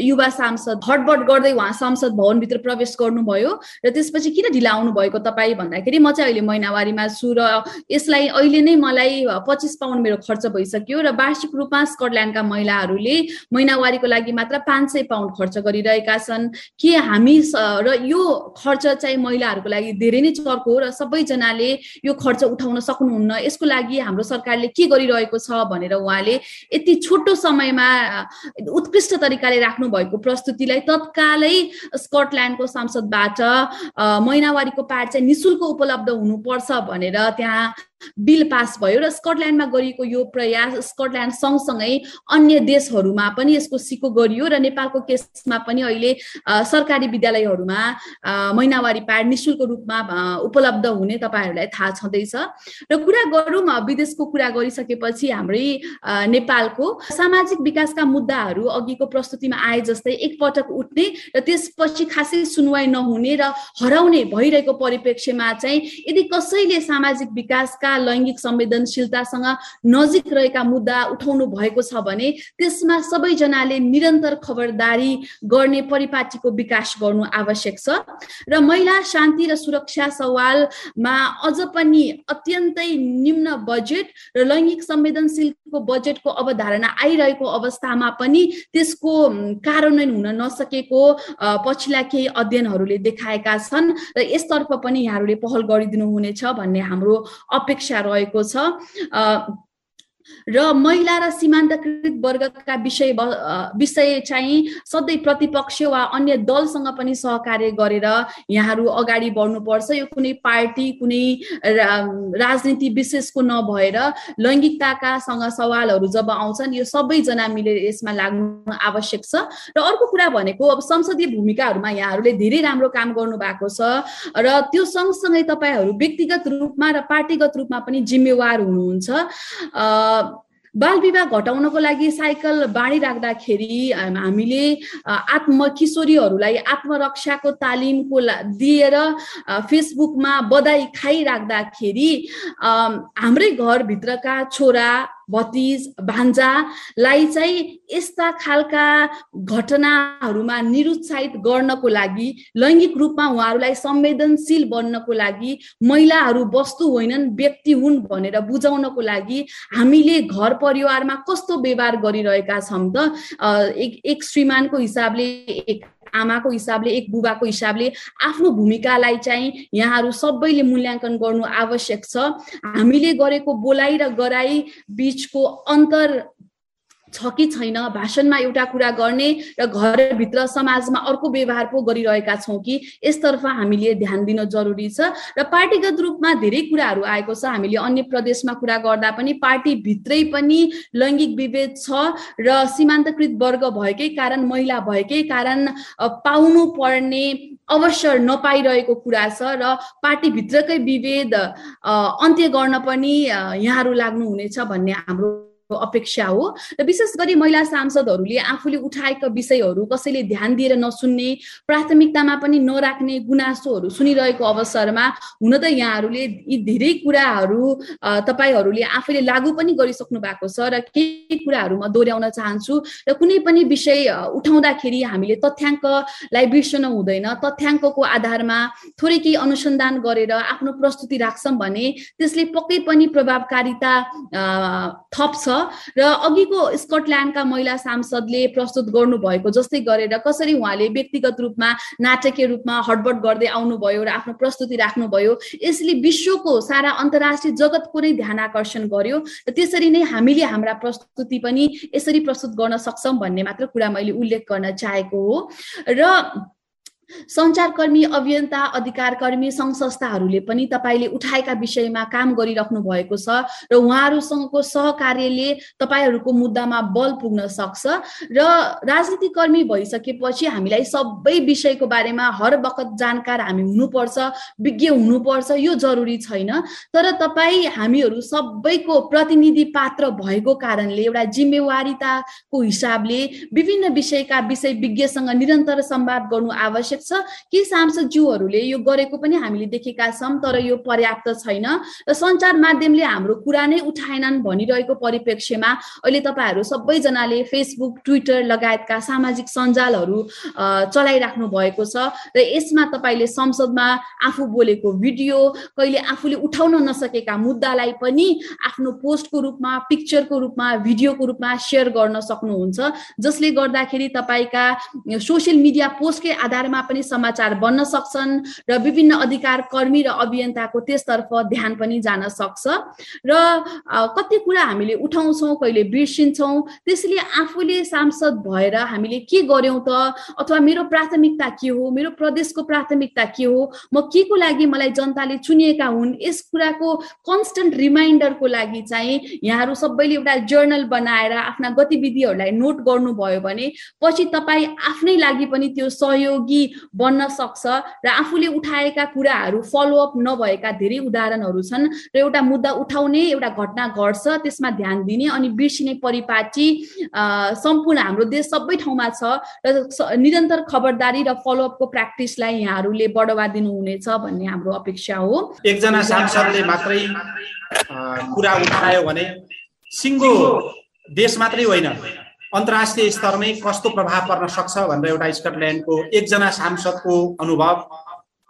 युवा सांसद हटबट गर्दै उहाँ संसद भवनभित्र प्रवेश गर्नुभयो र त्यसपछि किन ढिला आउनु भएको तपाईँ भन्दाखेरि म चाहिँ अहिले महिनावारीमा छु र यसलाई अहिले नै मलाई पच्चिस पाउन्ड मेरो खर्च भइसक्यो र वार्षिक रूपमा स्कटल्यान्डका महिलाहरूले महिनावारीको लागि मात्र पाँच सय पाउन्ड खर्च गरिरहेका छन्। के हामी र यो खर्च चाहिँ महिलाहरूको लागि धेरै नै चर्को हो र सबैजनाले यो खर्च उठाउन सक्नुहुन्न। यसको लागि हाम्रो सरकारले के गरिरहेको छ भनेर उहाँले यति छोटो समयमा उत्कृष्ट तरिकाले राख्नु भएको प्रस्तुतिलाई तत्कालै स्कटल्यान्डको सांसदबाट महिनावारीको पार्ट चाहिँ निशुल्क उपलब्ध हुनुपर्छ भनेर त्यहाँ बिल पास भयो र स्कटल्यान्डमा गरिएको यो प्रयास स्कटल्यान्ड सँगसँगै अन्य देशहरूमा पनि यसको सिको गरियो र नेपालको केसमा पनि अहिले सरकारी विद्यालयहरूमा महिनावारी प्याड निशुल्क रूपमा उपलब्ध हुने तपाईँहरूलाई थाहा छँदैछ। र कुरा गरौँ विदेशको कुरा गरिसकेपछि हाम्रै नेपालको सामाजिक विकासका मुद्दाहरू अघिको प्रस्तुतिमा आए जस्तै एकपटक उठ्ने र त्यसपछि खासै सुनवाई नहुने र हराउने भइरहेको परिप्रेक्ष्यमा चाहिँ यदि कसैले सामाजिक विकासका का लैङ्गिक संवेदनशीलतासँग नजिक रहेका मुद्दा उठाउनु भएको छ भने त्यसमा सबैजनाले निरन्तर खबरदारी गर्ने परिपाटीको विकास गर्नु आवश्यक छ। र महिला शान्ति र सुरक्षा सवालमा अझ पनि अत्यन्तै निम्न बजेट र लैङ्गिक संवेदनशीलको बजेटको अवधारणा आइरहेको अवस्थामा पनि त्यसको कार्यान्वयन हुन नसकेको पछिल्ला केही अध्ययनहरूले देखाएका छन् र यसतर्फ पनि यहाँहरूले पहल गरिदिनु हुनेछ भन्ने हाम्रो अपेक्षा रहेको छ। र महिला र सीमान्तकृत वर्गका विषय विषय चाहिँ सधैँ प्रतिपक्ष वा अन्य दलसँग पनि सहकार्य गरेर यहाँहरू अगाडि बढ्नुपर्छ। यो कुनै पार्टी कुनै राजनीति विशेषको नभएर लैङ्गिकताका सँग सवालहरू जब आउँछन् यो सबैजना मिलेर यसमा लाग्नु आवश्यक छ। र अर्को कुरा भनेको अब संसदीय भूमिकाहरूमा यहाँहरूले धेरै राम्रो काम गर्नु भएको छ र त्यो सँगसँगै तपाईँहरू व्यक्तिगत रूपमा र पार्टीगत रूपमा पनि जिम्मेवार हुनुहुन्छ। बाल विवाह घटाउनको लागि साइकल बाँडिराख्दाखेरि हामीले आत्म किशोरीहरूलाई आत्मरक्षाको तालिमको दिएर फेसबुकमा बधाई खाइराख्दाखेरि हाम्रै घरभित्रका छोरा भतिज भान्जालाई चाहिँ यस्ता खालका घटनाहरूमा निरुत्साहित गर्नको लागि लैङ्गिक रूपमा उहाँहरूलाई संवेदनशील बन्नको लागि महिलाहरू वस्तु होइनन् व्यक्ति हुन् भनेर बुझाउनको लागि हामीले घर परिवारमा कस्तो व्यवहार गरिरहेका छौँ त? एक एक श्रीमानको हिसाबले एक आमाको हिसाबले एक बुबाको हिसाबले आफ्नो भूमिकालाई चाहिँ यहाँहरू सबैले मूल्याङ्कन गर्नु आवश्यक छ। हामीले गरेको बोलाइ र गराई बिचको अन्तर छ कि छैन भाषणमा एउटा कुरा गर्ने र घरभित्र समाजमा अर्को व्यवहार पो गरिरहेका छौँ कि यसतर्फ हामीले ध्यान दिन जरुरी छ र पार्टीगत रूपमा धेरै कुराहरू आएको छ। हामीले अन्य प्रदेशमा कुरा गर्दा पनि पार्टीभित्रै पनि लैङ्गिक विभेद छ र सीमान्तकृत वर्ग भएकै कारण महिला भएकै कारण पाउनु पर्ने अवसर नपाइरहेको कुरा छ र पार्टीभित्रकै विभेद अन्त्य गर्न पनि यहाँहरू लाग्नुहुनेछ भन्ने हाम्रो अपेक्षा हो र विशेष गरी महिला सांसदहरूले आफूले उठाएका विषयहरू कसैले ध्यान दिएर नसुन्ने प्राथमिकतामा पनि नराख्ने गुनासोहरू सुनिरहेको अवसरमा हुन त यहाँहरूले यी धेरै कुराहरू तपाईँहरूले आफैले लागू पनि गरिसक्नु भएको छ र केही कुराहरू म दोहोऱ्याउन चाहन्छु र कुनै पनि विषय उठाउँदाखेरि हामीले तथ्याङ्कलाई बिर्सनु हुँदैन तथ्याङ्कको आधारमा थोरै केही अनुसन्धान गरेर आफ्नो प्रस्तुति राख्छौँ भने त्यसले पक्कै पनि प्रभावकारिता थप्छ। र अघिको स्कटल्यान्डका महिला सांसदले प्रस्तुत गर्नुभएको जस्तै गरेर कसरी उहाँले व्यक्तिगत रूपमा नाटकीय रूपमा हडबड गर्दै आउनुभयो र आफ्नो प्रस्तुति राख्नुभयो यसले विश्वको सारा अन्तर्राष्ट्रिय जगतको नै ध्यान आकर्षण गर्यो र त्यसरी नै हामीले हाम्रा प्रस्तुति पनि यसरी प्रस्तुत गर्न सक्छौँ भन्ने मात्र कुरा मैले उल्लेख गर्न चाहेको हो। र सञ्चारकर्मी अभियन्ता अधिकारकर्मी सङ्घ संस्थाहरूले पनि तपाईँले उठाएका विषयमा काम गरिराख्नु भएको छ र उहाँहरूसँगको सहकार्यले तपाईँहरूको मुद्दामा बल पुग्न सक्छ र राजनीतिक कर्मी भइसकेपछि हामीलाई सबै विषयको बारेमा हर बखत जानकार हामी हुनुपर्छ विज्ञ हुनुपर्छ यो जरुरी छैन। तर तपाईँ हामीहरू सबैको प्रतिनिधि पात्र भएको कारणले एउटा जिम्मेवारिताको हिसाबले विभिन्न विषयका विषय विज्ञसँग निरन्तर संवाद गर्नु आवश्यक आवश्यक छ कि सांसदज्यूहरूले यो गरेको पनि हामीले देखेका छौँ तर यो पर्याप्त छैन र सञ्चार माध्यमले हाम्रो कुरा नै उठाएनन् भनिरहेको परिप्रेक्ष्यमा अहिले तपाईँहरू सबैजनाले फेसबुक ट्विटर लगायतका सामाजिक सञ्जालहरू चलाइराख्नु भएको छ र यसमा तपाईँले संसदमा आफू बोलेको भिडियो कहिले आफूले उठाउन नसकेका मुद्दालाई पनि आफ्नो पोस्टको रूपमा पिक्चरको रूपमा भिडियोको रूपमा सेयर गर्न सक्नुहुन्छ जसले गर्दाखेरि तपाईँका सोसियल मिडिया पोस्टकै आधारमा पनि समाचार बन्न सक्छन् र विभिन्न अधिकार कर्मी र अभियन्ताको त्यसतर्फ ध्यान पनि जान सक्छ। र कति कुरा हामीले उठाउँछौँ कहिले बिर्सिन्छौँ त्यसैले आफूले सांसद भएर हामीले के गर्यौँ त? अथवा मेरो प्राथमिकता के हो? मेरो प्रदेशको प्राथमिकता के हो? म के को लागि मलाई जनताले चुनिएका हुन्? यस कुराको कन्सटेन्ट रिमाइन्डरको लागि चाहिँ यहाँहरू सबैले एउटा जर्नल बनाएर आफ्ना गतिविधिहरूलाई नोट गर्नुभयो भने पछि तपाईँ आफ्नै लागि पनि त्यो सहयोगी बन्न सक्छ र आफूले उठाएका कुराहरू फलोअप नभएका धेरै उदाहरणहरू छन् र एउटा मुद्दा उठाउने एउटा घटना घट्छ त्यसमा ध्यान दिने अनि बिर्सिने परिपाटी सम्पूर्ण हाम्रो देश सबै ठाउँमा छ र निरन्तर खबरदारी र फलोअपको प्र्याक्टिसलाई यहाँहरूले बढावा दिनुहुनेछ भन्ने हाम्रो अपेक्षा हो। एकजना सांसदले मात्रै कुरा उठायो भने सिङ्गो देश मात्रै होइन। अन्तर्राष्ट्रिय स्तरमै कस्तो प्रभाव पर्न सक्छ भनेर एउटा स्कटल्यान्डको एकजना सांसदको अनुभव।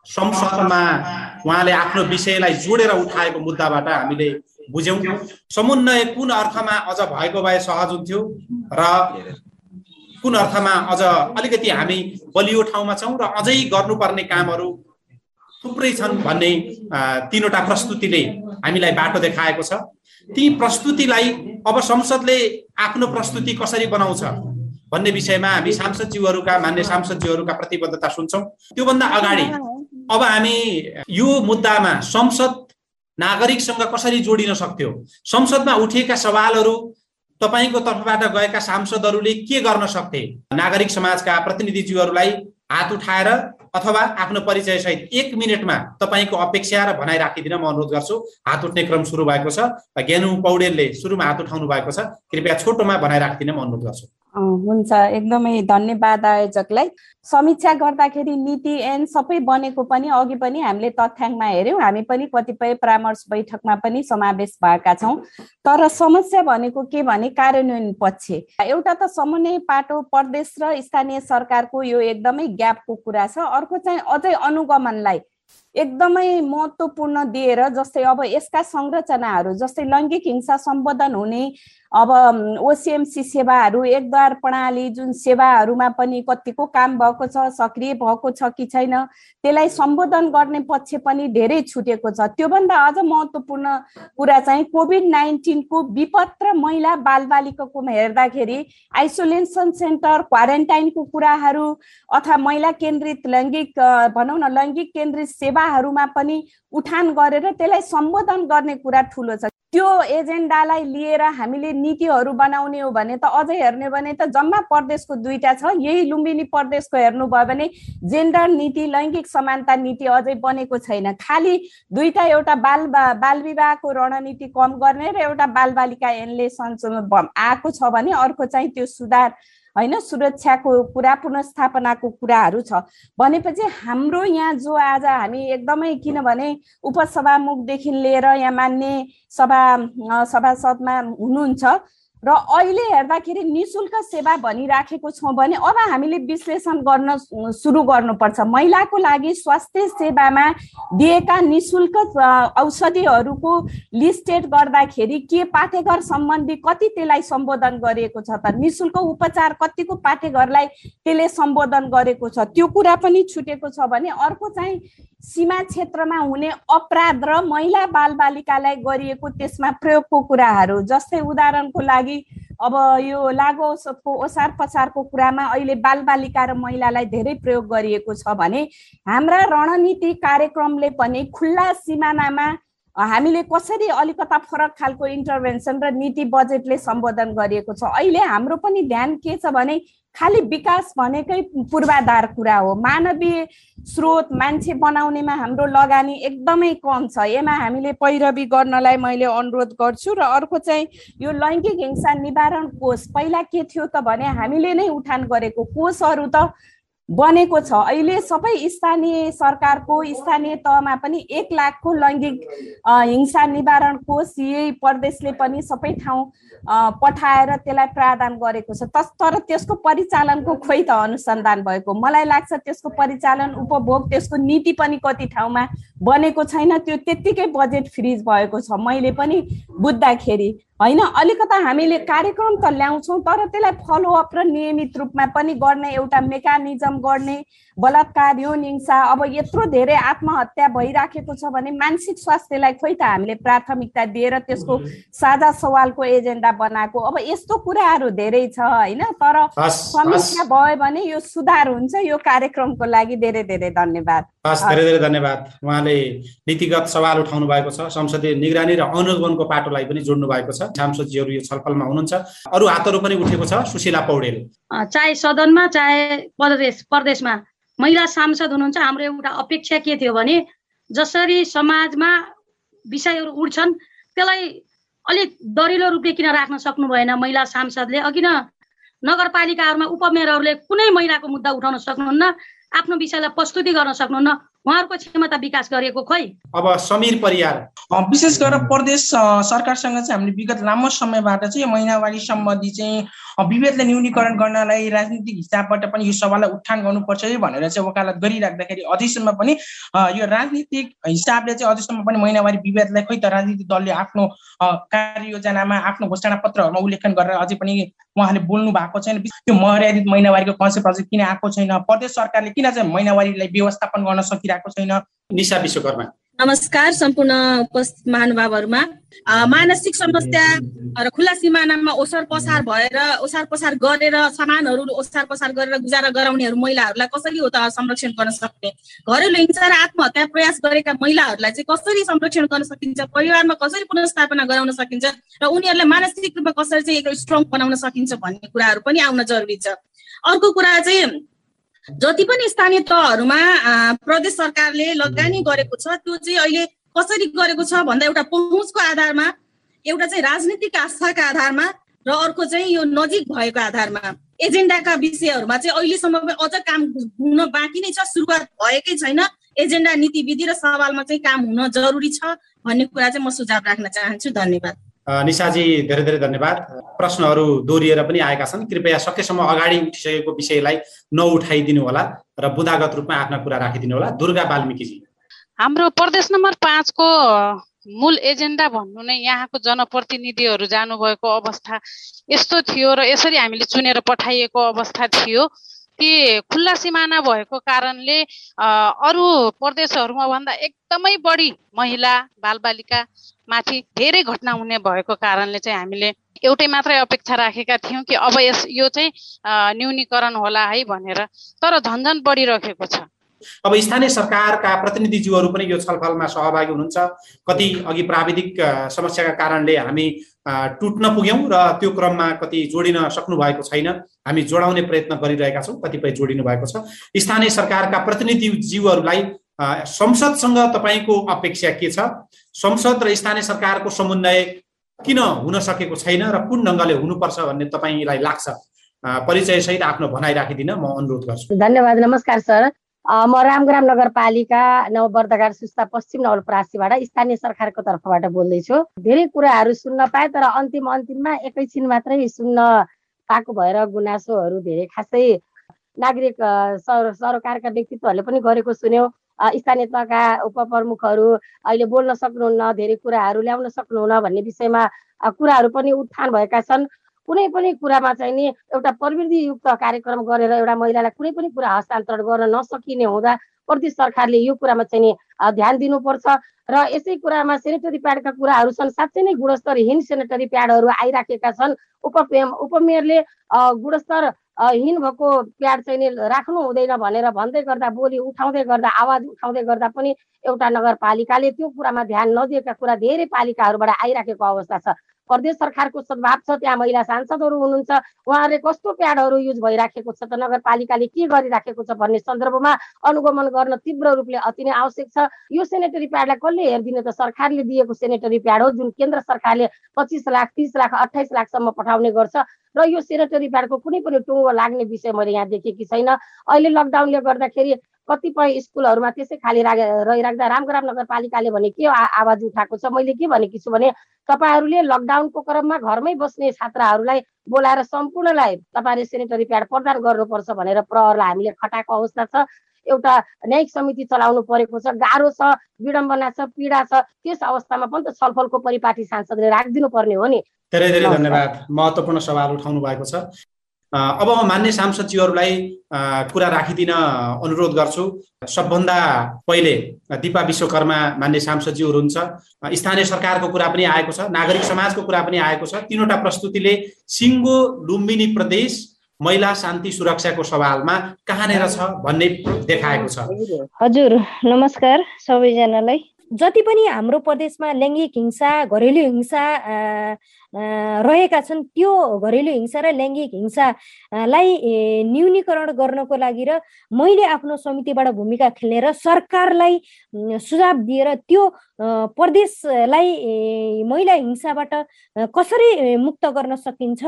संसदमा उहाँले आफ्नो विषयलाई जोडेर उठाएको मुद्दाबाट हामीले बुझ्यौँ। समुन्नय कुन अर्थमा अझ भएको भए सहज हुन्थ्यो र कुन अर्थमा अझ अलिकति हामी बलियो ठाउँमा छौँ र अझै गर्नुपर्ने कामहरू थुप्रै छन् भन्ने तिनवटा प्रस्तुतिले हामीलाई बाटो देखाएको छ। ती प्रस्तुतिलाई अब संसदले आफ्नो प्रस्तुति कसरी बनाउँछ भन्ने विषयमा हामी सांसदज्यूहरूका मान्य सांसदज्यूहरूका प्रतिबद्धता सुन्छौँ। त्योभन्दा अगाडि अब हामी यो मुद्दामा संसद नागरिकसँग कसरी जोडिन सक्थ्यो? संसदमा उठेका सवालहरू तपाईँको तर्फबाट गएका सांसदहरूले के गर्न सक्थे? नागरिक समाजका प्रतिनिधिज्यूहरूलाई हात उठाएर अथवा आफ्नो परिचय सहित एक मिनटमा तपाईँको अपेक्षा र भनाइ राखिदिन म अनुरोध गर्छु। हात उठ्ने क्रम सुरु भएको छ। ज्ञानु पौडेलले सुरुमा हात उठाउनु भएको छ। कृपया छोटोमा भनाइ राखिदिन म अनुरोध गर्छु। हुन्छ एकदमै धन्यवाद आयोजकलाई। समीक्षा गर्दाखेरि नीति एन सबै बनेको पनि अघि पनि हामीले तथ्याङ्कमा हेऱ्यौँ। हामी पनि कतिपय परामर्श बैठकमा पनि समावेश भएका छौँ। तर समस्या भनेको के भने कार्यान्वयन पक्ष एउटा त समन्वय पाटो प्रदेश र स्थानीय सरकारको यो एकदमै ग्यापको कुरा छ। अर्को चाहिँ अझै अनुगमनलाई एकदमै महत्त्वपूर्ण दिएर जस्तै अब यसका संरचनाहरू जस्तै लैङ्गिक हिंसा सम्बोधन हुने अब ओसिएमसी सेवाहरू एकद्वार प्रणाली जुन सेवाहरूमा पनि कतिको काम भएको छ सक्रिय भएको छ कि छैन त्यसलाई सम्बोधन गर्ने पक्ष पनि धेरै छुटेको छ। त्योभन्दा अझ महत्त्वपूर्ण कुरा चाहिँ कोभिड नाइन्टिनको विपद र महिला बालबालिकाको हेर्दाखेरि आइसोलेसन सेन्टर क्वारेन्टाइनको कुराहरू अथवा महिला केन्द्रित लैङ्गिक भनौँ न लैङ्गिक केन्द्रित सेवाहरूमा पनि उठान गरेर त्यसलाई सम्बोधन गर्ने कुरा ठुलो छ। त्यो एजेन्डालाई लिएर हामीले नीतिहरू बनाउने हो भने त अझै हेर्ने भने त जम्मा प्रदेशको दुईटा छ। यही लुम्बिनी प्रदेशको हेर्नुभयो भने जेन्डर नीति लैङ्गिक समानता नीति अझै बनेको छैन। खालि दुईटा एउटा बाल बाल विवाहको रणनीति कम गर्ने र एउटा बालबालिका एनले आएको छ भने अर्को चाहिँ त्यो सुधार होइन सुरक्षाको कुरा पुनस्थापनाको कुराहरू छ। भनेपछि हाम्रो यहाँ जो आज हामी एकदमै किनभने उपसभामुखदेखि लिएर यहाँ मान्ने सभा सभासदमा हुनुहुन्छ र अहिले हेर्दाखेरि नि शुल्क सेवा भनिराखेको छौँ भने अब हामीले विश्लेषण गर्न सुरु गर्नुपर्छ। महिलाको लागि स्वास्थ्य सेवामा दिएका नि शुल्क औषधिहरूको लिस्टेड गर्दाखेरि के पाठेघर सम्बन्धी कति त्यसलाई सम्बोधन गरिएको छ त? नि शुल्क उपचार कतिको पाठेघरलाई त्यसले सम्बोधन गरेको छ? त्यो कुरा पनि छुटेको छ भने अर्को चाहिँ सीमा क्षेत्रमा हुने अपराध र महिला बालबालिकालाई गरिएको त्यसमा प्रयोगको कुराहरू जस्तै उदाहरणको लागि अब यो लागु ओसार पसारको कुरामा अहिले बालबालिका र महिलालाई धेरै प्रयोग गरिएको छ भने हाम्रा रणनीति कार्यक्रमले पनि खुल्ला सिमानामा हामीले कसरी अलिकता फरक खालको इन्टरभेन्सन र नीति बजेटले सम्बोधन गरिएको छ? अहिले हाम्रो पनि ध्यान के छ भने खालि विकास भनेकै पूर्वाधार कुरा हो। मानवीय स्रोत मान्छे बनाउनेमा हाम्रो लगानी एकदमै कम छ। यसमा हामीले पैरवी गर्नलाई मैले अनुरोध गर्छु र अर्को चाहिँ यो लैङ्गिक हिंसा निवारण कोष पहिला के थियो त भने हामीले नै उठान गरेको कोषहरू त बनेको छ। अहिले सबै स्थानीय सरकारको स्थानीय तहमा पनि एक लाखको लैङ्गिक हिंसा निवारण कोष यही प्रदेशले पनि सबै ठाउँ पठाएर त्यसलाई प्रावधान गरेको छ। तर त्यसको परिचालनको खोइ त अनुसन्धान भएको। मलाई लाग्छ त्यसको परिचालन उपभोग त्यसको नीति पनि कति ठाउँमा बनेको छैन। त्यो त्यत्तिकै बजेट फ्रिज भएको छ। मैले पनि बुझ्दाखेरि होइन अलिकता हामीले कार्यक्रम त ल्याउँछौँ तर त्यसलाई फलोअप र नियमित रूपमा पनि गर्ने एउटा मेकानिजम गर्ने बलात्कार यौन हिंसा अब यत्रो धेरै आत्महत्या भइराखेको छ भने मानसिक स्वास्थ्यलाई खोइ त हामीले प्राथमिकता दिएर त्यसको साझा सवालको एजेन्डा बनाएको। अब यस्तो कुराहरू धेरै छ होइन? तर समीक्षा भयो भने यो सुधार हुन्छ यो कार्यक्रमको लागि धेरै धेरै धन्यवाद। हस् धेरै धेरै धन्यवाद। उहाँले नीतिगत सवाल उठाउनु भएको छ संसदीय निगरानी र अनुगमनको पाटोलाई पनि जोड्नु भएको छ। सांसदजीहरू यो छलफलमा हुनुहुन्छ। अरू हातहरू पनि उठेको छ सुशीला पौडेल। चाहे सदनमा चाहे प्रदेश प्रदेशमा। महिला सांसद हुनुहुन्छ हाम्रो एउटा अपेक्षा के थियो भने जसरी समाजमा विषयहरू उठ्छन् त्यसलाई अलिक दरिलो रूपले किन राख्न सक्नु भएन महिला सांसदले? अघि न नगरपालिकाहरूमा उपमेयरहरूले कुनै महिलाको मुद्दा उठाउन सक्नुहुन्न आफ्नो विषयलाई प्रस्तुति गर्न सक्नुहुन्न। उहाँहरूको क्षमता विकास गरेको खोइ। अब समीर परियार। विशेष गरेर प्रदेश सरकारसँग चाहिँ हामीले विगत लामो समयबाट चाहिँ यो महिनावारी सम्बन्धी चाहिँ विभेदलाई न्यूनीकरण गर्नलाई राजनीतिक हिसाबबाट पनि यो सवाललाई उत्थान गर्नुपर्छ है भनेर चाहिँ वकालत गरिराख्दाखेरि अझैसम्म पनि यो राजनीतिक हिसाबले चाहिँ अझैसम्म पनि महिनावारी विभेदलाई खोइ त राजनीतिक दलले आफ्नो कार्ययोजनामा आफ्नो घोषणा पत्रहरूमा उल्लेखन गरेर अझै पनि उहाँले बोल्नु भएको छैन। त्यो मर्यादित महिनावारीको कन्सेप्ट अझै किन आएको छैन? प्रदेश सरकारले किन चाहिँ महिनावारीलाई व्यवस्थापन गर्न सकिरहेको छैन। निशा विश्वकर्मा। नमस्कार सम्पूर्ण उपस्थित महानुभावहरूमा। मानसिक समस्या र खुला सिमानामा ओसार पसार भएर ओसार पसार गरेर सामानहरू ओसार पसार गरेर गुजारा गराउनेहरू महिलाहरूलाई कसरी हो त संरक्षण गर्न सक्ने? घरेलु हिंसा र आत्महत्या प्रयास गरेका महिलाहरूलाई चाहिँ कसरी संरक्षण गर्न सकिन्छ? परिवारमा कसरी पुनर्स्थापना गराउन सकिन्छ? र उनीहरूलाई मानसिक रूपमा कसरी चाहिँ एक स्ट्रङ बनाउन सकिन्छ भन्ने कुराहरू पनि आउन जरुरी छ। अर्को कुरा चाहिँ जति पनि स्थानीय तहहरूमा प्रदेश सरकारले लगानी गरेको छ त्यो चाहिँ अहिले कसरी गरेको छ भन्दा एउटा पहुँचको आधारमा एउटा चाहिँ राजनीतिक आस्थाका आधारमा र अर्को चाहिँ यो नजिक भएको आधारमा एजेन्डाका विषयहरूमा चाहिँ अहिलेसम्म अझ काम हुन बाँकी नै छ सुरुवात भएकै छैन। एजेन्डा नीति विधि र सवालमा चाहिँ काम हुन जरुरी छ भन्ने कुरा चाहिँ म सुझाव राख्न चाहन्छु। धन्यवाद। निशाजी धेरै धेरै धन्यवाद। प्रश्नहरू दोहोरिएर पनि आएका छन्। कृपया सकेसम्म अगाडि उठिसकेको विषयलाई नउठाइदिनु होला र बुदागत रूपमा आफ्ना कुरा राखिदिनु होला। दुर्गा वाल्मिकीजी। हाम्रो प्रदेश नम्बर पाँचको मूल एजेन्डा भन्नु नै यहाँको जनप्रतिनिधिहरू जानुभएको अवस्था यस्तो थियो र यसरी हामीले चुनेर पठाइएको अवस्था थियो। ती खुल्ला सिमाना भएको कारणले अरू प्रदेशहरूमा भन्दा एकदमै बढी महिला बालबालिका माथि धेरै घटना हुने भएको कारणले चाहिँ हामीले एउटै मात्रै अपेक्षा राखेका थियौँ कि अब यस यो चाहिँ न्यूनीकरण होला है भनेर। तर झन्झन बढिरहेको छ। अब स्थानीय सरकारका प्रतिनिधिज्यूहरू पनि यो छलफलमा सहभागी हुनुहुन्छ। कति अघि प्राविधिक समस्याका कारणले हामी टुट्न पुग्यौँ र त्यो क्रममा कति जोडिन सक्नु भएको छैन। हामी जोडाउने प्रयत्न गरिरहेका छौँ कतिपय जोडिनु भएको छ। स्थानीय सरकारका प्रतिनिधिज्यूहरूलाई संसदसँग तपाईँको अपेक्षा के छ? संसद र स्थानीय सरकारको समन्वय किन हुन सकेको छैन र कुन ढङ्गले हुनुपर्छ भन्ने तपाईँलाई लाग्छ? परिचयसहित आफ्नो भनाइ राखिदिन म अनुरोध गर्छु। धन्यवाद नमस्कार सर। म रामग्राम नगरपालिका नववर्धकार सुस्ता पश्चिम नवलपरासीबाट स्थानीय सरकारको तर्फबाट बोल्दैछु। धेरै कुराहरू सुन्न पाएँ तर अन्तिम अन्तिममा एकैछिन मात्रै सुन्न पाएको भएर गुनासोहरू धेरै खासै नागरिक सर सरकारका व्यक्तित्वहरूले पनि गरेको सुन्यौँ। स्थानीय तहका उपप्रमुखहरू अहिले बोल्न सक्नुहुन्न धेरै कुराहरू ल्याउन सक्नुहुन्न भन्ने विषयमा कुराहरू पनि उत्थान भएका छन्। कुनै पनि कुरामा चाहिँ नि एउटा प्रविधियुक्त कार्यक्रम गरेर एउटा महिलालाई कुनै पनि कुरा हस्तान्तरण गर्न नसकिने हुँदा प्रदेश सरकारले यो कुरामा चाहिँ नि ध्यान दिनुपर्छ। र यसै कुरामा सेनिटरी प्याडका कुराहरू छन्। साँच्चै नै गुणस्तरहीन सेनिटरी प्याडहरू आइराखेका छन्। उप उपमेयरले गुणस्तर हिन भएको प्याड चाहिँ नि राख्नु हुँदैन भनेर भन्दै गर्दा बोली उठाउँदै गर्दा आवाज उठाउँदै गर्दा पनि एउटा नगरपालिकाले त्यो कुरामा ध्यान नदिएका कुरा धेरै पालिकाहरूबाट आइराखेको अवस्था छ। प्रदेश सरकारको सद्भाव छ त्यहाँ महिला सांसदहरू हुनुहुन्छ। उहाँहरूले कस्तो प्याडहरू युज भइराखेको छ त नगरपालिकाले के गरिराखेको छ भन्ने सन्दर्भमा अनुगमन गर्न तीव्र रूपले अति नै आवश्यक छ। यो सेनेटरी प्याडलाई कसले हेरिदिने त सरकारले दिएको सेनेटरी प्याड हो जुन केन्द्र सरकारले पच्चिस लाख तिस लाख अठाइस लाखसम्म पठाउने गर्छ। र यो सेनेटरी प्याडको कुनै पनि टुङ्गो लाग्ने विषय मैले यहाँ देखेकी छैन। अहिले लकडाउनले गर्दाखेरि कतिपय स्कुलहरूमा त्यसै खाली राखे रहिराख्दा रामग्राम नगरपालिकाले भने के आवाज उठाएको छ। मैले के भनेकी छु भने तपाईँहरूले लकडाउनको क्रममा घरमै बस्ने छात्राहरूलाई बोलाएर सम्पूर्णलाई तपाईँले सेनिटरी प्याड प्रदान गर्नुपर्छ भनेर प्रहरलाई हामीले खटाएको अवस्था छ। एउटा न्यायिक समिति चलाउनु परेको छ। गाह्रो छ विडम्बना छ पीडा छ। त्यस अवस्थामा पनि त छलफलको परिपाटी सांसदले राखिदिनु पर्ने हो नि। धेरै धेरै धन्यवाद। महत्त्वपूर्ण सवाल उठाउनु भएको छ। अब म मान्य सांसदज्यूहरूलाई कुरा राखिदिन अनुरोध गर्छु। सबभन्दा पहिले दिपा विश्वकर्मा मान्य सांसदज्यूहरू हुन्छ स्थानीय सरकारको कुरा पनि आएको छ नागरिक समाजको कुरा पनि आएको छ। तिनवटा प्रस्तुतिले सिङ्गो लुम्बिनी प्रदेश महिला शान्ति सुरक्षाको सवालमा कहाँनिर छ भन्ने देखाएको छ। हजुर नमस्कार सबैजनालाई। जति पनि हाम्रो प्रदेशमा लैङ्गिक हिंसा घरेलु हिंसा रहेका छन् त्यो घरेलु हिंसा र लैङ्गिक हिंसालाई न्यूनीकरण गर्नको लागि र मैले आफ्नो समितिबाट भूमिका खेल्ने र सरकारलाई सुझाव दिएर त्यो प्रदेशलाई महिला हिंसाबाट कसरी मुक्त गर्न सकिन्छ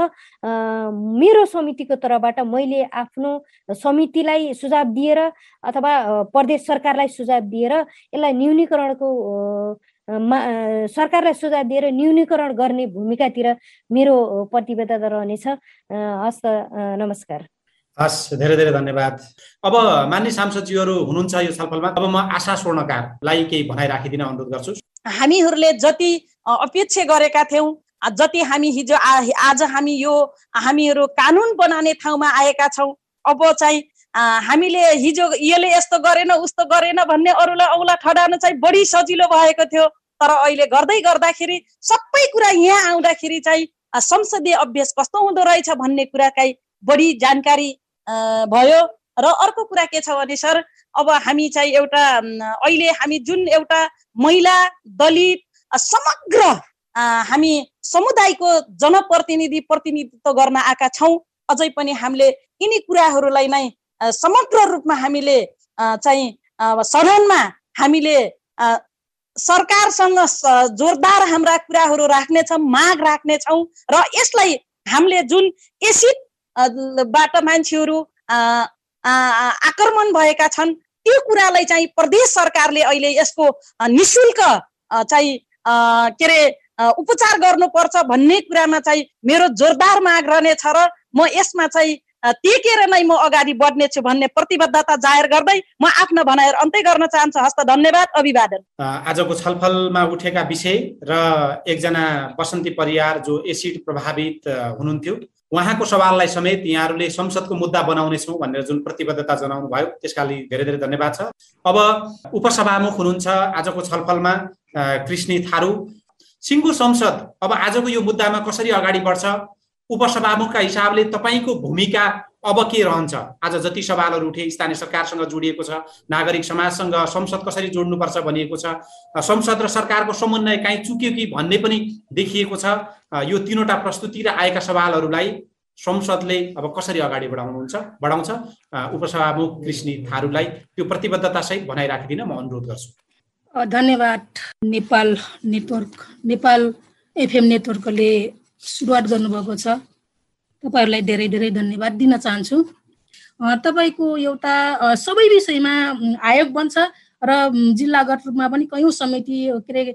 मेरो समितिको तर्फबाट मैले आफ्नो समितिलाई सुझाव दिएर अथवा प्रदेश सरकारलाई सुझाव दिएर यसलाई न्यूनीकरणको सरकारलाई सुझाव दिएर न्यूनीकरण गर्ने भूमिकातिर मेरो प्रतिबद्धता रहनेछ। हस् नमस्कार। हस् धेरै धेरै धन्यवाद। अब मान्य सांसदजीहरू हुनुहुन्छ यो छलफलमा। अब म आशा स्वर्णकारलाई केही भनाइ राखिदिन अनुरोध गर्छु। हामीहरूले जति अपेक्षा गरेका थियौँ जति हामी हिजो आज हामी यो हामीहरू कानुन बनाउने ठाउँमा आएका छौँ अब चाहिँ हामीले हिजो यसले यस्तो गरेन उस्तो गरेन भन्ने अरूलाई औला ठडाउन चाहिँ बढी सजिलो भएको थियो। तर अहिले गर्दै गर्दाखेरि सबै कुरा यहाँ आउँदाखेरि चाहिँ संसदीय अभ्यास कस्तो हुँदो रहेछ भन्ने कुराकै बढी जानकारी भयो। र अर्को कुरा के छ भने सर अब हामी चाहिँ एउटा अहिले हामी जुन एउटा महिला दलित समग्र हामी समुदायको जनप्रतिनिधि प्रतिनिधित्व गर्न आएका छौँ। अझै पनि हामीले यिनी कुराहरूलाई नै समग्र रूपमा हामीले चाहिँ सदनमा हामीले सरकारसँग जोरदार हाम्रा कुराहरू राख्नेछौँ माग राख्नेछौँ र यसलाई हामीले जुन एसिडबाट मान्छेहरू आक्रमण भएका छन् त्यो कुरालाई चाहिँ प्रदेश सरकारले अहिले यसको निशुल्क चाहिँ के अरे उपचार गर्नुपर्छ भन्ने कुरामा चाहिँ मेरो जोरदार माग रहनेछ र म यसमा चाहिँ टेकेर नै म अगाडि बढ्नेछु भन्ने प्रतिबद्धता जाहेर गर्दै म आफ्नो भनाइहरू अन्त्य गर्न चाहन्छु। हस्त धन्यवाद अभिवादन। आजको छलफलमा उठेका विषय र एकजना बसन्ती परियार जो एसिड प्रभावित हुनुहुन्थ्यो उहाँको सवाललाई समेत यहाँहरूले संसदको मुद्दा बनाउनेछौँ भनेर जुन प्रतिबद्धता जनाउनु भयो त्यसका लागि धेरै धेरै धन्यवाद छ। अब उपसभामुख हुनुहुन्छ आजको छलफलमा कृष्णी थारू। सिङ्गो संसद अब आजको यो मुद्दामा कसरी अगाडि बढ्छ? उपसभामुखका हिसाबले तपाईँको भूमिका अब के रहन्छ? आज जति सवालहरू उठे स्थानीय सरकारसँग जोडिएको छ नागरिक समाजसँग संसद कसरी जोड्नुपर्छ भनिएको छ संसद र सरकारको समन्वय काहीँ चुक्यो कि भन्ने पनि देखिएको छ। यो तिनवटा प्रस्तुति र आएका सवालहरूलाई संसदले अब कसरी अगाडि बढाउनुहुन्छ बढाउँछ? उपसभामुख कृष्ण थारूलाई त्यो प्रतिबद्धतासहित भनाइराखिदिन म अनुरोध गर्छु। धन्यवाद नेपाल नेटवर्क नेपाल एफएम नेटवर्कले सुरुवात गर्नुभएको छ। तपाईँहरूलाई धेरै धेरै धन्यवाद दिन चाहन्छु। तपाईँको एउटा सबै विषयमा आयोग बन्छ। र जिल्लागत रूपमा पनि कयौँ समिति के अरे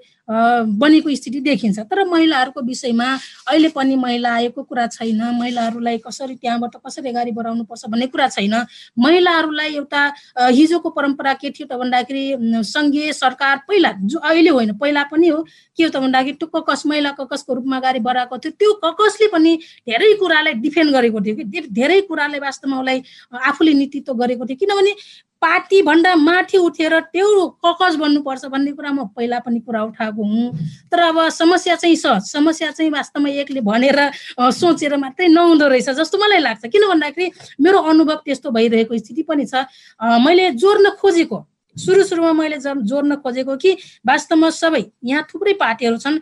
बनेको स्थिति देखिन्छ। तर महिलाहरूको विषयमा अहिले पनि महिला आयोगको कुरा छैन। महिलाहरूलाई कसरी त्यहाँबाट कसरी अगाडि बढाउनुपर्छ भन्ने कुरा छैन। महिलाहरूलाई एउटा हिजोको परम्परा के थियो त भन्दाखेरि सङ्घीय सरकार पहिला जो अहिले होइन पहिला पनि हो के हो त भन्दाखेरि त्यो ककस महिला ककसको रूपमा अगाडि बढाएको थियो। त्यो ककसले पनि धेरै कुरालाई डिफेन्ड गरेको थियो कि धेरै कुराले वास्तवमा उसलाई आफूले नेतृत्व गरेको थियो। किनभने पार्टीभन्दा माथि उठेर त्यो ककस बन्नुपर्छ भन्ने कुरा म पहिला पनि कुरा उठाएको हुँ। तर अब समस्या चाहिँ छ। समस्या चाहिँ वास्तवमा एकले भनेर सोचेर मात्रै नहुँदो रहेछ जस्तो मलाई लाग्छ। किन भन्दाखेरि मेरो अनुभव त्यस्तो भइरहेको स्थिति पनि छ। मैले जोड्न खोजेको। सुरु सुरुमा मैले जोड्न खोजेको कि वास्तवमा सबै यहाँ थुप्रै पार्टीहरू छन्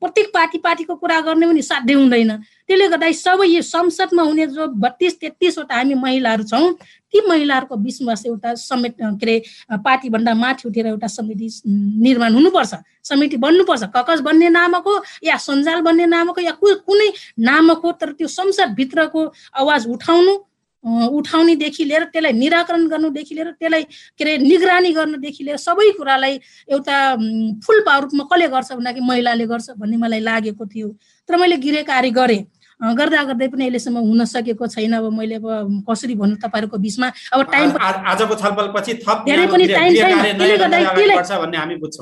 प्रत्येक पार्टी पार्टीको कुरा गर्ने पनि साध्य हुँदैन। त्यसले गर्दा सबै यो संसदमा हुने जो बत्तिस तेत्तिसवटा हामी महिलाहरू छौँ ती महिलाहरूको बिचमा एउटा समेत के अरे पार्टीभन्दा माथि उठेर एउटा समिति निर्माण हुनुपर्छ। समिति बन्नुपर्छ। ककस बन्ने नामक हो या सञ्जाल बन्ने नामक या कुनै नामक हो तर त्यो संसदभित्रको आवाज उठाउनु उठाउनेदेखि लिएर त्यसलाई निराकरण गर्नुदेखि लिएर त्यसलाई के अरे निगरानी गर्नुदेखि लिएर सबै कुरालाई एउटा फुल पावर रूपमा कसले गर्छ भन्दाखेरि महिलाले गर्छ भन्ने मलाई लागेको थियो। तर मैले गृह कार्य गरेँ। गर्दा गर्दै पनि अहिलेसम्म हुन सकेको छैन। अब मैले अब कसरी भन्नु तपाईँहरूको बिचमा? अब टाइम आजको छलफलपछि धेरै पनि टाइम छैन। त्यसले गर्दाखेरि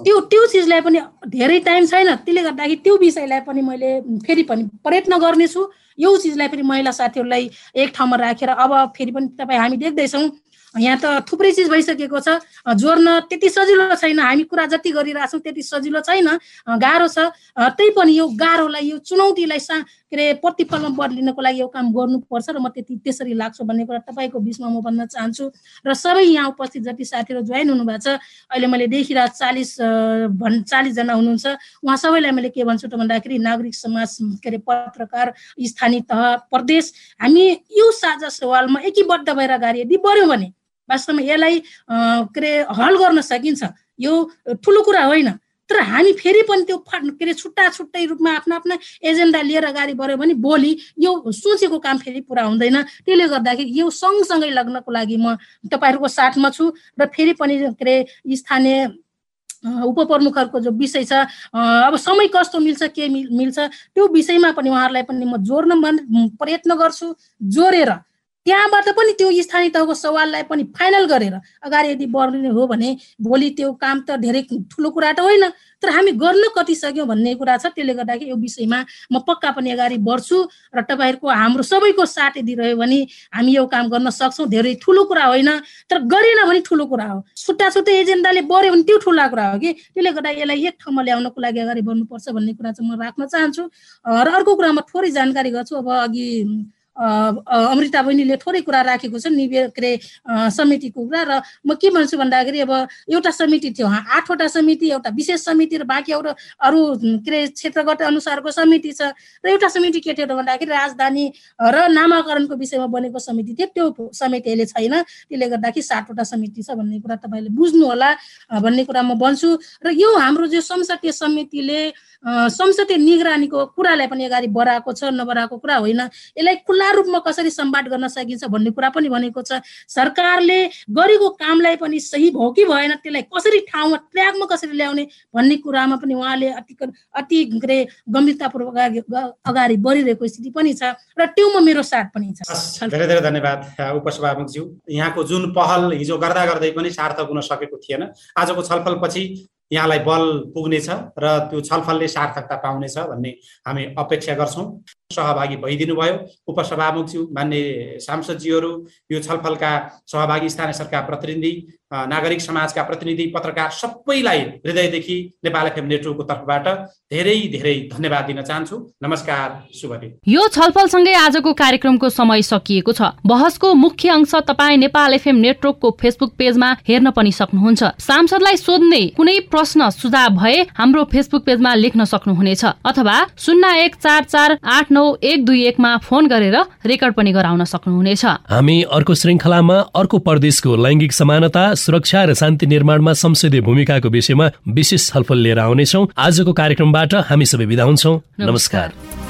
त्यो त्यो चिजलाई पनि धेरै टाइम छैन। त्यसले गर्दाखेरि त्यो विषयलाई पनि मैले फेरि पनि प्रयत्न गर्नेछु। यो चिजलाई फेरि महिला साथीहरूलाई एक ठाउँमा राखेर अब फेरि पनि तपाईँ हामी देख्दैछौँ। यहाँ त थुप्रै चिज भइसकेको छ। जोड्न त्यति सजिलो छैन। हामी कुरा जति गरिरहेछौँ त्यति सजिलो छैन। गाह्रो छ। त्यही पनि यो गाह्रोलाई यो चुनौतीलाई सा के अरे प्रतिफलमा बदलिनको लागि यो काम गर्नुपर्छ र म त्यति त्यसरी लाग्छु भन्ने कुरा तपाईँको बिचमा म भन्न चाहन्छु। र सबै यहाँ उपस्थित जति साथीहरू जोइन हुनुभएको छ अहिले मैले देखिरहेको चालिस भन् चालिसजना हुनुहुन्छ। उहाँ सबैलाई मैले के भन्छु त भन्दाखेरि नागरिक समाज के अरे पत्रकार स्थानीय तह प्रदेश हामी यो साझा सवालमा एकीबद्ध भएर अगाडि यदि बढ्यौँ भने वास्तवमा यसलाई के अरे हल गर्न सकिन्छ। यो ठुलो कुरा होइन। तर हामी फेरि पनि त्यो के अरे छुट्टा छुट्टै रूपमा आफ्ना आफ्ना एजेन्डा लिएर अगाडि बढ्यो भने भोलि यो सोचेको काम फेरि पुरा हुँदैन। त्यसले गर्दाखेरि यो सँगसँगै लग्नको लागि म तपाईँहरूको साथमा छु र फेरि पनि के अरे स्थानीय उपप्रमुखहरूको जो विषय छ अब समय कस्तो मिल्छ के मिल्छ त्यो विषयमा पनि उहाँहरूलाई पनि म जोड्न प्रयत्न गर्छु जोडेर त्यहाँबाट पनि त्यो स्थानीय तहको सवाललाई पनि फाइनल गरेर अगाडि यदि बढ्ने हो भने भोलि त्यो काम त धेरै ठुलो कुरा त होइन तर हामी गर्न कति सक्यौँ भन्ने कुरा छ त्यसले गर्दाखेरि यो विषयमा म पक्का पनि अगाडि बढ्छु र तपाईँहरूको हाम्रो सबैको साथ यदि रह्यो भने हामी यो काम गर्न सक्छौँ धेरै ठुलो कुरा होइन तर गरेन भने ठुलो कुरा हो। छुट्टा छुट्टै एजेन्डाले बढ्यो भने त्यो ठुला कुरा हो कि? त्यसले गर्दा यसलाई एक ठाउँमा ल्याउनको लागि अगाडि बढ्नुपर्छ भन्ने कुरा चाहिँ म राख्न चाहन्छु। र अर्को कुरा म थोरै जानकारी गर्छु अब अघि अमृता बहिनीले थोरै कुरा राखेको छ निवे के अरे समितिको कुरा र म के भन्छु भन्दाखेरि अब एउटा समिति थियो आठवटा समिति एउटा विशेष समिति र बाँकी एउटा अरू के अरे क्षेत्रगत अनुसारको समिति छ र एउटा समिति के थियो भन्दाखेरि राजधानी र नामाकरणको विषयमा बनेको समिति थियो। त्यो समिति अहिले छैन त्यसले गर्दाखेरि सातवटा समिति छ भन्ने कुरा तपाईँले बुझ्नु होला भन्ने कुरा म भन्छु र यो हाम्रो जो संसदीय समितिले संसदीय निगरानीको कुरालाई पनि अगाडि बढाएको छ नबढाएको कुरा होइन। यसलाई खुल्ला रूपमा कसरी सम्वाद गर्न सकिन्छ भन्ने कुरा पनि भनेको छ। सरकारले गरेको कामलाई पनि सही भयो कि भएन त्यसलाई कसरी ठाउँमा ट्र्याकमा कसरी ल्याउने भन्ने कुरामा पनि उहाँले अति अति के गम्भीरतापूर्वक अगाडि बढिरहेको स्थिति पनि छ र त्योमा मेरो साथ पनि छ। धेरै धेरै धन्यवाद उपसभामुखज्यू यहाँको जुन पहल हिजो गर्दा गर्दै पनि सार्थक हुन सकेको थिएन। आजको छलफलपछि यहाँलाई बल पुग्नेछ र त्यो छलफलले सार्थकता पाउनेछ भन्ने हामी अपेक्षा गर्छौँ। सहभागी भइदिनु भयो उपसभामुखज्यू मान्य सांसदज्यूहरू यो छलफलका सहभागी स्थानीय सरकार प्रतिनिधि नागरिक समाजका प्रतिनिधि पत्रकार सबैलाई हृदयदेखि नेपाल एफएम नेटवर्कको तर्फबाट धेरै धेरै धन्यवाद दिन चाहन्छु। नमस्कार शुभ दिन यो छलफलसँगै आजको कार्यक्रमको समय सकिएको छ। बहसको मुख्य अंश तपाईँ नेपाल एफएम नेटवर्कको फेसबुक पेजमा हेर्न पनि सक्नुहुन्छ। सांसदलाई सोध्ने कुनै प्रश्न सुझाव भए हाम्रो फेसबुक पेजमा लेख्न सक्नुहुनेछ। अथवा शून्य एक चार चार आठ नौ एक दुई एकमा फोन गरेर रेकर्ड पनि गराउन सक्नुहुनेछ। हामी अर्को श्रृङ्खलामा अर्को प्रदेशको लैङ्गिक समानता सुरक्षा र शान्ति निर्माणमा संसदीय भूमिकाको विषयमा विशेष छलफल लिएर आउनेछौ। आजको कार्यक्रमबाट हामी सबै विदा हुन्छौ। नमस्कार।